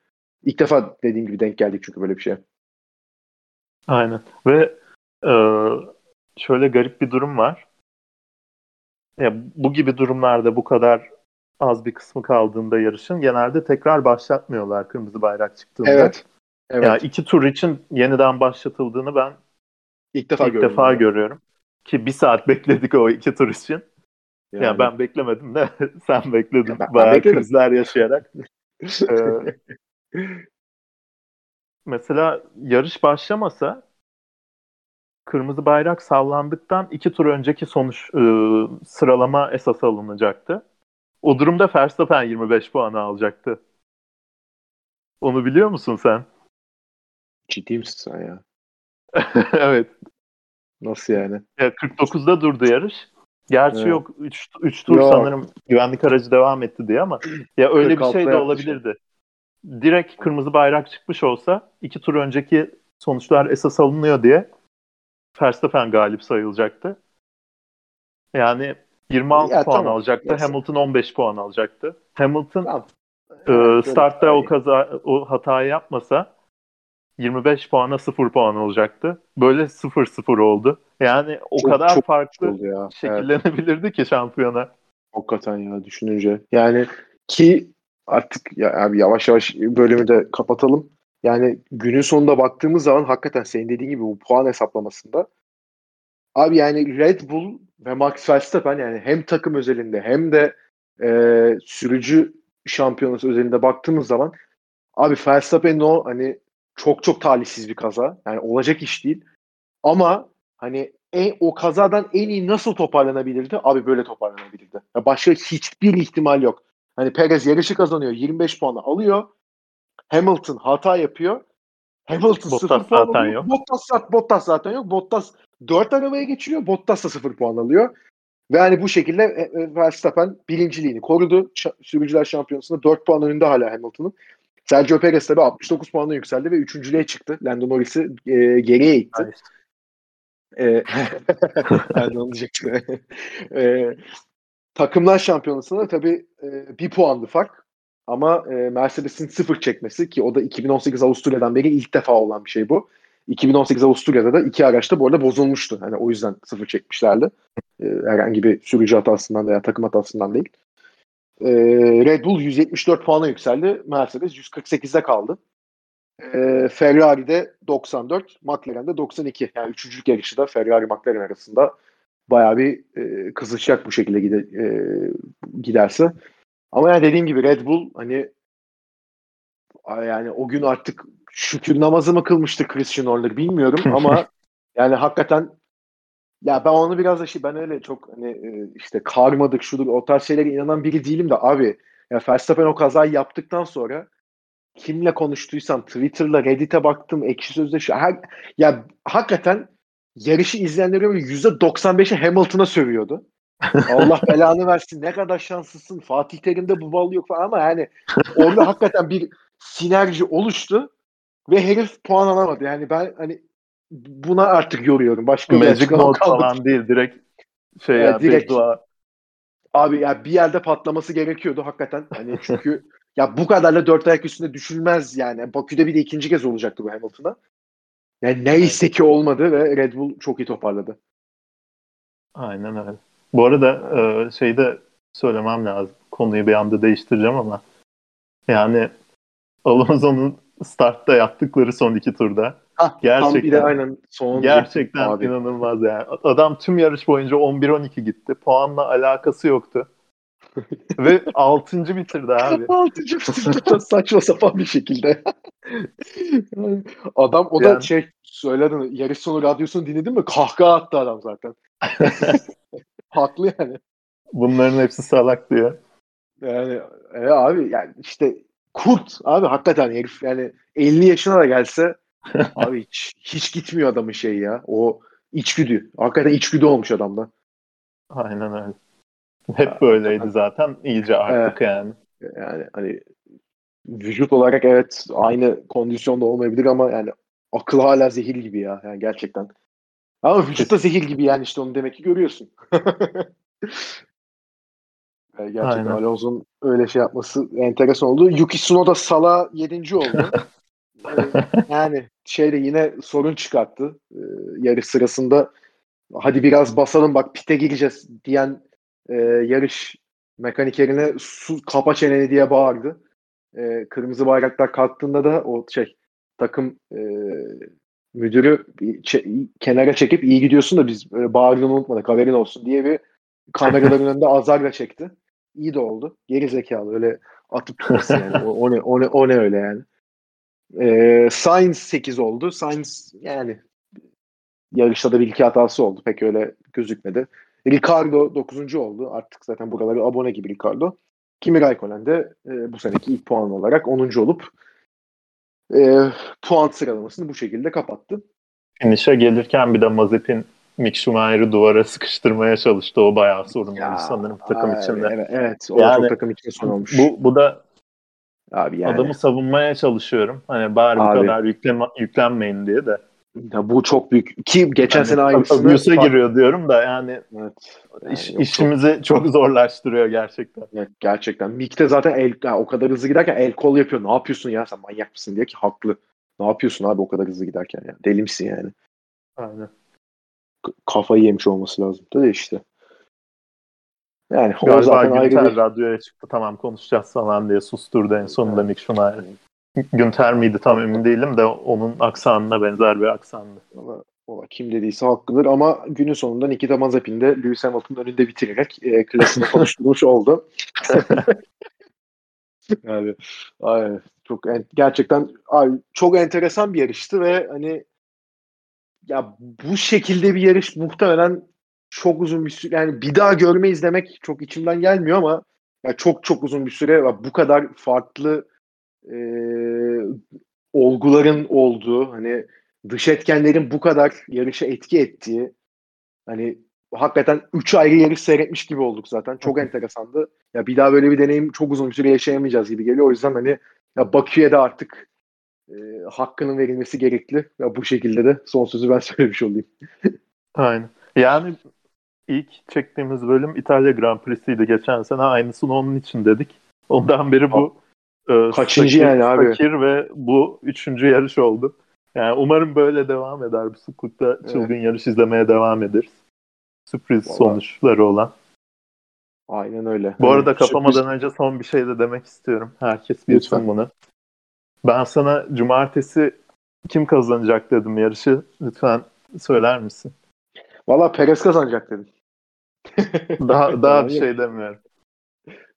İlk defa dediğim gibi denk geldik çünkü böyle bir şeye. Aynen. Ve e, şöyle garip bir durum var. Ya, bu gibi durumlarda bu kadar az bir kısmı kaldığında yarışın genelde tekrar başlatmıyorlar kırmızı bayrak çıktığında. Evet. Evet. Ya iki tur için yeniden başlatıldığını ben ilk defa ilk gördüm defa yani. görüyorum. Ki bir saat bekledik o iki tur için. Yani. Ya ben beklemedim de sen bekledin. Ya ben- ben Bayağı bekledim. krizler yaşayarak. Ee, mesela yarış başlamasa kırmızı bayrak sallandıktan iki tur önceki sonuç e, sıralama esas alınacaktı. O durumda Verstappen 25 puanı alacaktı. Onu biliyor musun sen? Ciddi misin sen ya? evet. Nasıl yani? Ya 49'da durdu yarış. Gerçi Evet. yok 3 3 tur Yok. sanırım güvenlik aracı devam etti diye ama ya öyle bir 46'da şey de olabilirdi. Direkt kırmızı bayrak çıkmış olsa iki tur önceki sonuçlar esas alınıyor diye Verstappen galip sayılacaktı. Yani 26 Ya puan tamam, alacaktı. neyse. Hamilton 15 puan alacaktı. Hamilton Tamam. e, startta o kaza o hatayı yapmasa 25 puana 0 puan olacaktı. Böyle 0-0 oldu. Yani o Çok- kadar çok farklı ya. Evet. şekillenebilirdi ki şampiyona. Hakikaten ya düşününce. Yani ki artık ya abi yavaş yavaş bölümü de kapatalım. Yani günün sonunda baktığımız zaman hakikaten senin dediğin gibi bu puan hesaplamasında abi yani Red Bull ve Max Verstappen yani hem takım özelinde hem de e, sürücü şampiyonası özelinde baktığımız zaman abi Verstappen'in o hani çok çok talihsiz bir kaza. Yani olacak iş değil. Ama hani en, o kazadan en iyi nasıl toparlanabilirdi? Abi böyle toparlanabilirdi. Ya başka hiçbir ihtimal yok. Hani Perez yarışı kazanıyor. 25 puanı alıyor. Hamilton hata yapıyor. Hamilton Bottas 0 puan zaten alıyor. yok. Bottas, Bottas zaten yok. Bottas 4 arabaya geçiriyor. Bottas da 0 puan alıyor. Ve hani bu şekilde e, e, Verstappen birinciliğini korudu. Sürücüler Şampiyonası'nda 4 puan önünde hala Hamilton'ın. Sergio Perez tabii 69 puanla yükseldi ve üçüncülüğe çıktı. Lando Norris'i e, geriye itti. Nice. E, ben diyecektim. e, takımlar şampiyonasında tabii e, bir puanlı fark. Ama e, Mercedes'in sıfır çekmesi ki o da 2018 Avusturya'dan beri ilk defa olan bir şey bu. 2018 Avusturya'da da iki araçta bu arada bozulmuştu. Hani o yüzden sıfır çekmişlerdi. E, herhangi bir sürücü hatasından veya takım hatasından değil. E, Red Bull 174 puana yükseldi. Mercedes 148'de kaldı. E, Ferrari'de 94, McLaren'de 92. Yani üçüncülük yarışı da Ferrari McLaren arasında bayağı bir e, kızışacak bu şekilde gide, e, giderse. Ama yani dediğim gibi Red Bull hani yani o gün artık şükür namazı mı kılmıştı Christian Horner bilmiyorum ama yani hakikaten ya ben onu biraz da şey ben öyle çok hani e, işte karmadık şudur o tarz şeylere inanan biri değilim de abi ya Verstappen o kazayı yaptıktan sonra kimle konuştuysam Twitter'la Reddit'e baktım ekşi sözde şu her, ya hakikaten yarışı izleyenlerin böyle %95'i Hamilton'a sövüyordu. Allah belanı versin ne kadar şanslısın Fatih Terim'de bu bal yok falan ama yani orada hakikaten bir sinerji oluştu ve herif puan alamadı. Yani ben hani buna artık yoruyorum. Başka Magic kalmadı. falan değil. Direkt şey Evet, ya direkt. beddua. Abi ya bir yerde patlaması gerekiyordu hakikaten. Hani çünkü ya bu kadarla dört ayak üstünde düşülmez yani. Bakü'de bir de ikinci kez olacaktı bu Hamilton'a. Yani neyse ki olmadı ve Red Bull çok iyi toparladı. Aynen öyle. Bu arada e, şeyi de söylemem lazım. Konuyu bir anda değiştireceğim ama yani Alonso'nun startta yaptıkları son iki turda Hah, Tam bir de Gerçekten. aynen son gerçekten abi. inanılmaz yani. Adam tüm yarış boyunca 11-12 gitti. Puanla alakası yoktu. Ve 6. bitirdi abi. Altıncı bitirdi saçma sapan bir şekilde. adam o da Yani- şey söyledi yarış sonu radyosunu dinledin mi? Kahkaha attı adam zaten. Haklı yani. Bunların hepsi salak diyor. Yani e, abi yani işte kurt abi hakikaten herif yani 50 yaşına da gelse abi hiç, hiç gitmiyor adamın şeyi ya. O içgüdü. Hakikaten içgüdü olmuş adamda. Aynen öyle. Hep böyleydi zaten. İyice artık yani. Yani hani vücut olarak evet aynı kondisyonda olmayabilir ama yani akıl hala zehir gibi ya. Yani gerçekten. Ama vücut da zehir gibi yani işte onu demek ki görüyorsun. Yani gerçekten Aynen. Alonso'nun öyle şey yapması enteresan oldu. Yuki Tsunoda Sala 7. oldu. Yani şeyde yine sorun çıkarttı. Ee, yarış sırasında hadi biraz basalım bak pite gireceğiz diyen e, yarış mekanikerine su kapa çeneni diye bağırdı. E, kırmızı bayraklar kalktığında da o şey takım e, müdürü bir çe- kenara çekip iyi gidiyorsun da biz e, bağırdığını unutmadık haberin olsun diye bir kameraların önünde azarla çekti. İyi de oldu. Geri zekalı öyle atıp tutması yani. O, o ne, o, ne, o ne öyle yani. E, Sainz 8 oldu. Sainz yani yarışta da bir iki hatası oldu. Pek öyle gözükmedi. Ricardo 9. oldu. Artık zaten buraları abone gibi Ricardo. Kimi Raikkonen de e, bu seneki ilk puan olarak 10. olup e, puan sıralamasını bu şekilde kapattı. Finish'e gelirken bir de Mazepin Mick Schumacher'ı duvara sıkıştırmaya çalıştı. O bayağı sorun olmuş sanırım takım aa, içinde. Evet, evet. O Yani çok takım için son olmuş. Bu, bu da abi yani. adamı savunmaya çalışıyorum. Hani bari bu Abi. kadar yükleme, yüklenmeyin diye de. Ya bu çok büyük. Ki geçen Yani sene aynısını. abuse'a giriyor diyorum da yani Evet. Yani iş- yok, işimizi çok zorlaştırıyor gerçekten. Evet, gerçekten. Mick'te zaten el, ya o kadar hızlı giderken el kol yapıyor. Ne yapıyorsun ya sen manyak mısın diye ki haklı. Ne yapıyorsun abi o kadar hızlı giderken ya. Deli misin yani? Aynen. Kafayı yemiş olması lazım. Da işte. Yani o Galiba zaten ayrı Günter bir... radyoya çıktı tamam konuşacağız falan diye susturdu en sonunda Mick Schumacher. Günter miydi tam emin değilim de onun aksanına benzer bir aksandı. Valla kim dediyse haklıdır ama günün sonunda Nikita Mazepin de Lewis Hamilton'ın önünde bitirerek e, klasını konuşturmuş oldu. yani, ay, çok en- gerçekten ay, çok enteresan bir yarıştı ve hani ya bu şekilde bir yarış muhtemelen çok uzun bir süre yani bir daha görmeyiz demek çok içimden gelmiyor ama ya çok çok uzun bir süre bu kadar farklı e, olguların olduğu hani dış etkenlerin bu kadar yarışa etki ettiği hani hakikaten 3 ayrı yarış seyretmiş gibi olduk zaten. Çok enteresandı. Ya bir daha böyle bir deneyim çok uzun bir süre yaşayamayacağız gibi geliyor. O yüzden hani ya Bakü'ye de artık e, hakkının verilmesi gerekli. Ya bu şekilde de son sözü ben söylemiş olayım. Aynen. Yani ilk çektiğimiz bölüm İtalya Grand Prix'siydi geçen sene. Aynısını onun için dedik. Ondan beri bu e, kaçıncı Sakir, yani abi? Sakir ve bu üçüncü yarış oldu. Yani umarım böyle devam eder. Bu sıklıkta çılgın evet. yarış izlemeye devam ederiz. Sürpriz Vallahi. sonuçları olan. Aynen öyle. Bu arada kapamadan sürpriz... önce son bir şey de demek istiyorum. Herkes bilsin Lütfen. bunu. Ben sana cumartesi kim kazanacak dedim yarışı. Lütfen söyler misin? Valla Perez kazanacak dedim. daha daha bir şey demiyorum.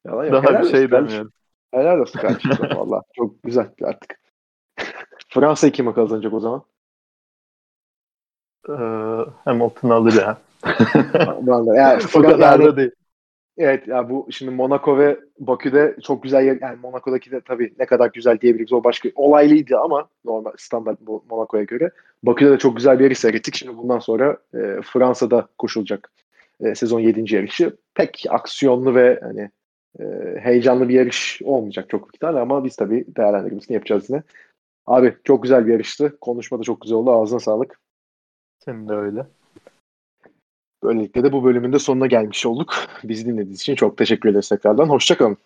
Yalan daha Helal bir şey demiyorum. Helal olsun kardeşim valla. Çok güzel artık. Fransa kimi kazanacak o zaman? Ee, Hamilton alır ya. yani, o kadar da değil. Evet ya bu şimdi Monaco ve Bakü'de çok güzel yer yani Monaco'daki de tabii ne kadar güzel diyebiliriz o başka olaylıydı ama normal standart bu Monaco'ya göre. Bakü'de de çok güzel bir yarış seyrettik. Şimdi bundan sonra e, Fransa'da koşulacak e, sezon 7. yarışı. Pek aksiyonlu ve hani e, heyecanlı bir yarış olmayacak çok büyük ihtimalle ama biz tabii değerlendirmesini yapacağız yine. Abi çok güzel bir yarıştı. Konuşma da çok güzel oldu. Ağzına sağlık. Senin de öyle. Böylelikle de bu bölümün de sonuna gelmiş olduk. Bizi dinlediğiniz için çok teşekkür ederiz tekrardan. Hoşçakalın.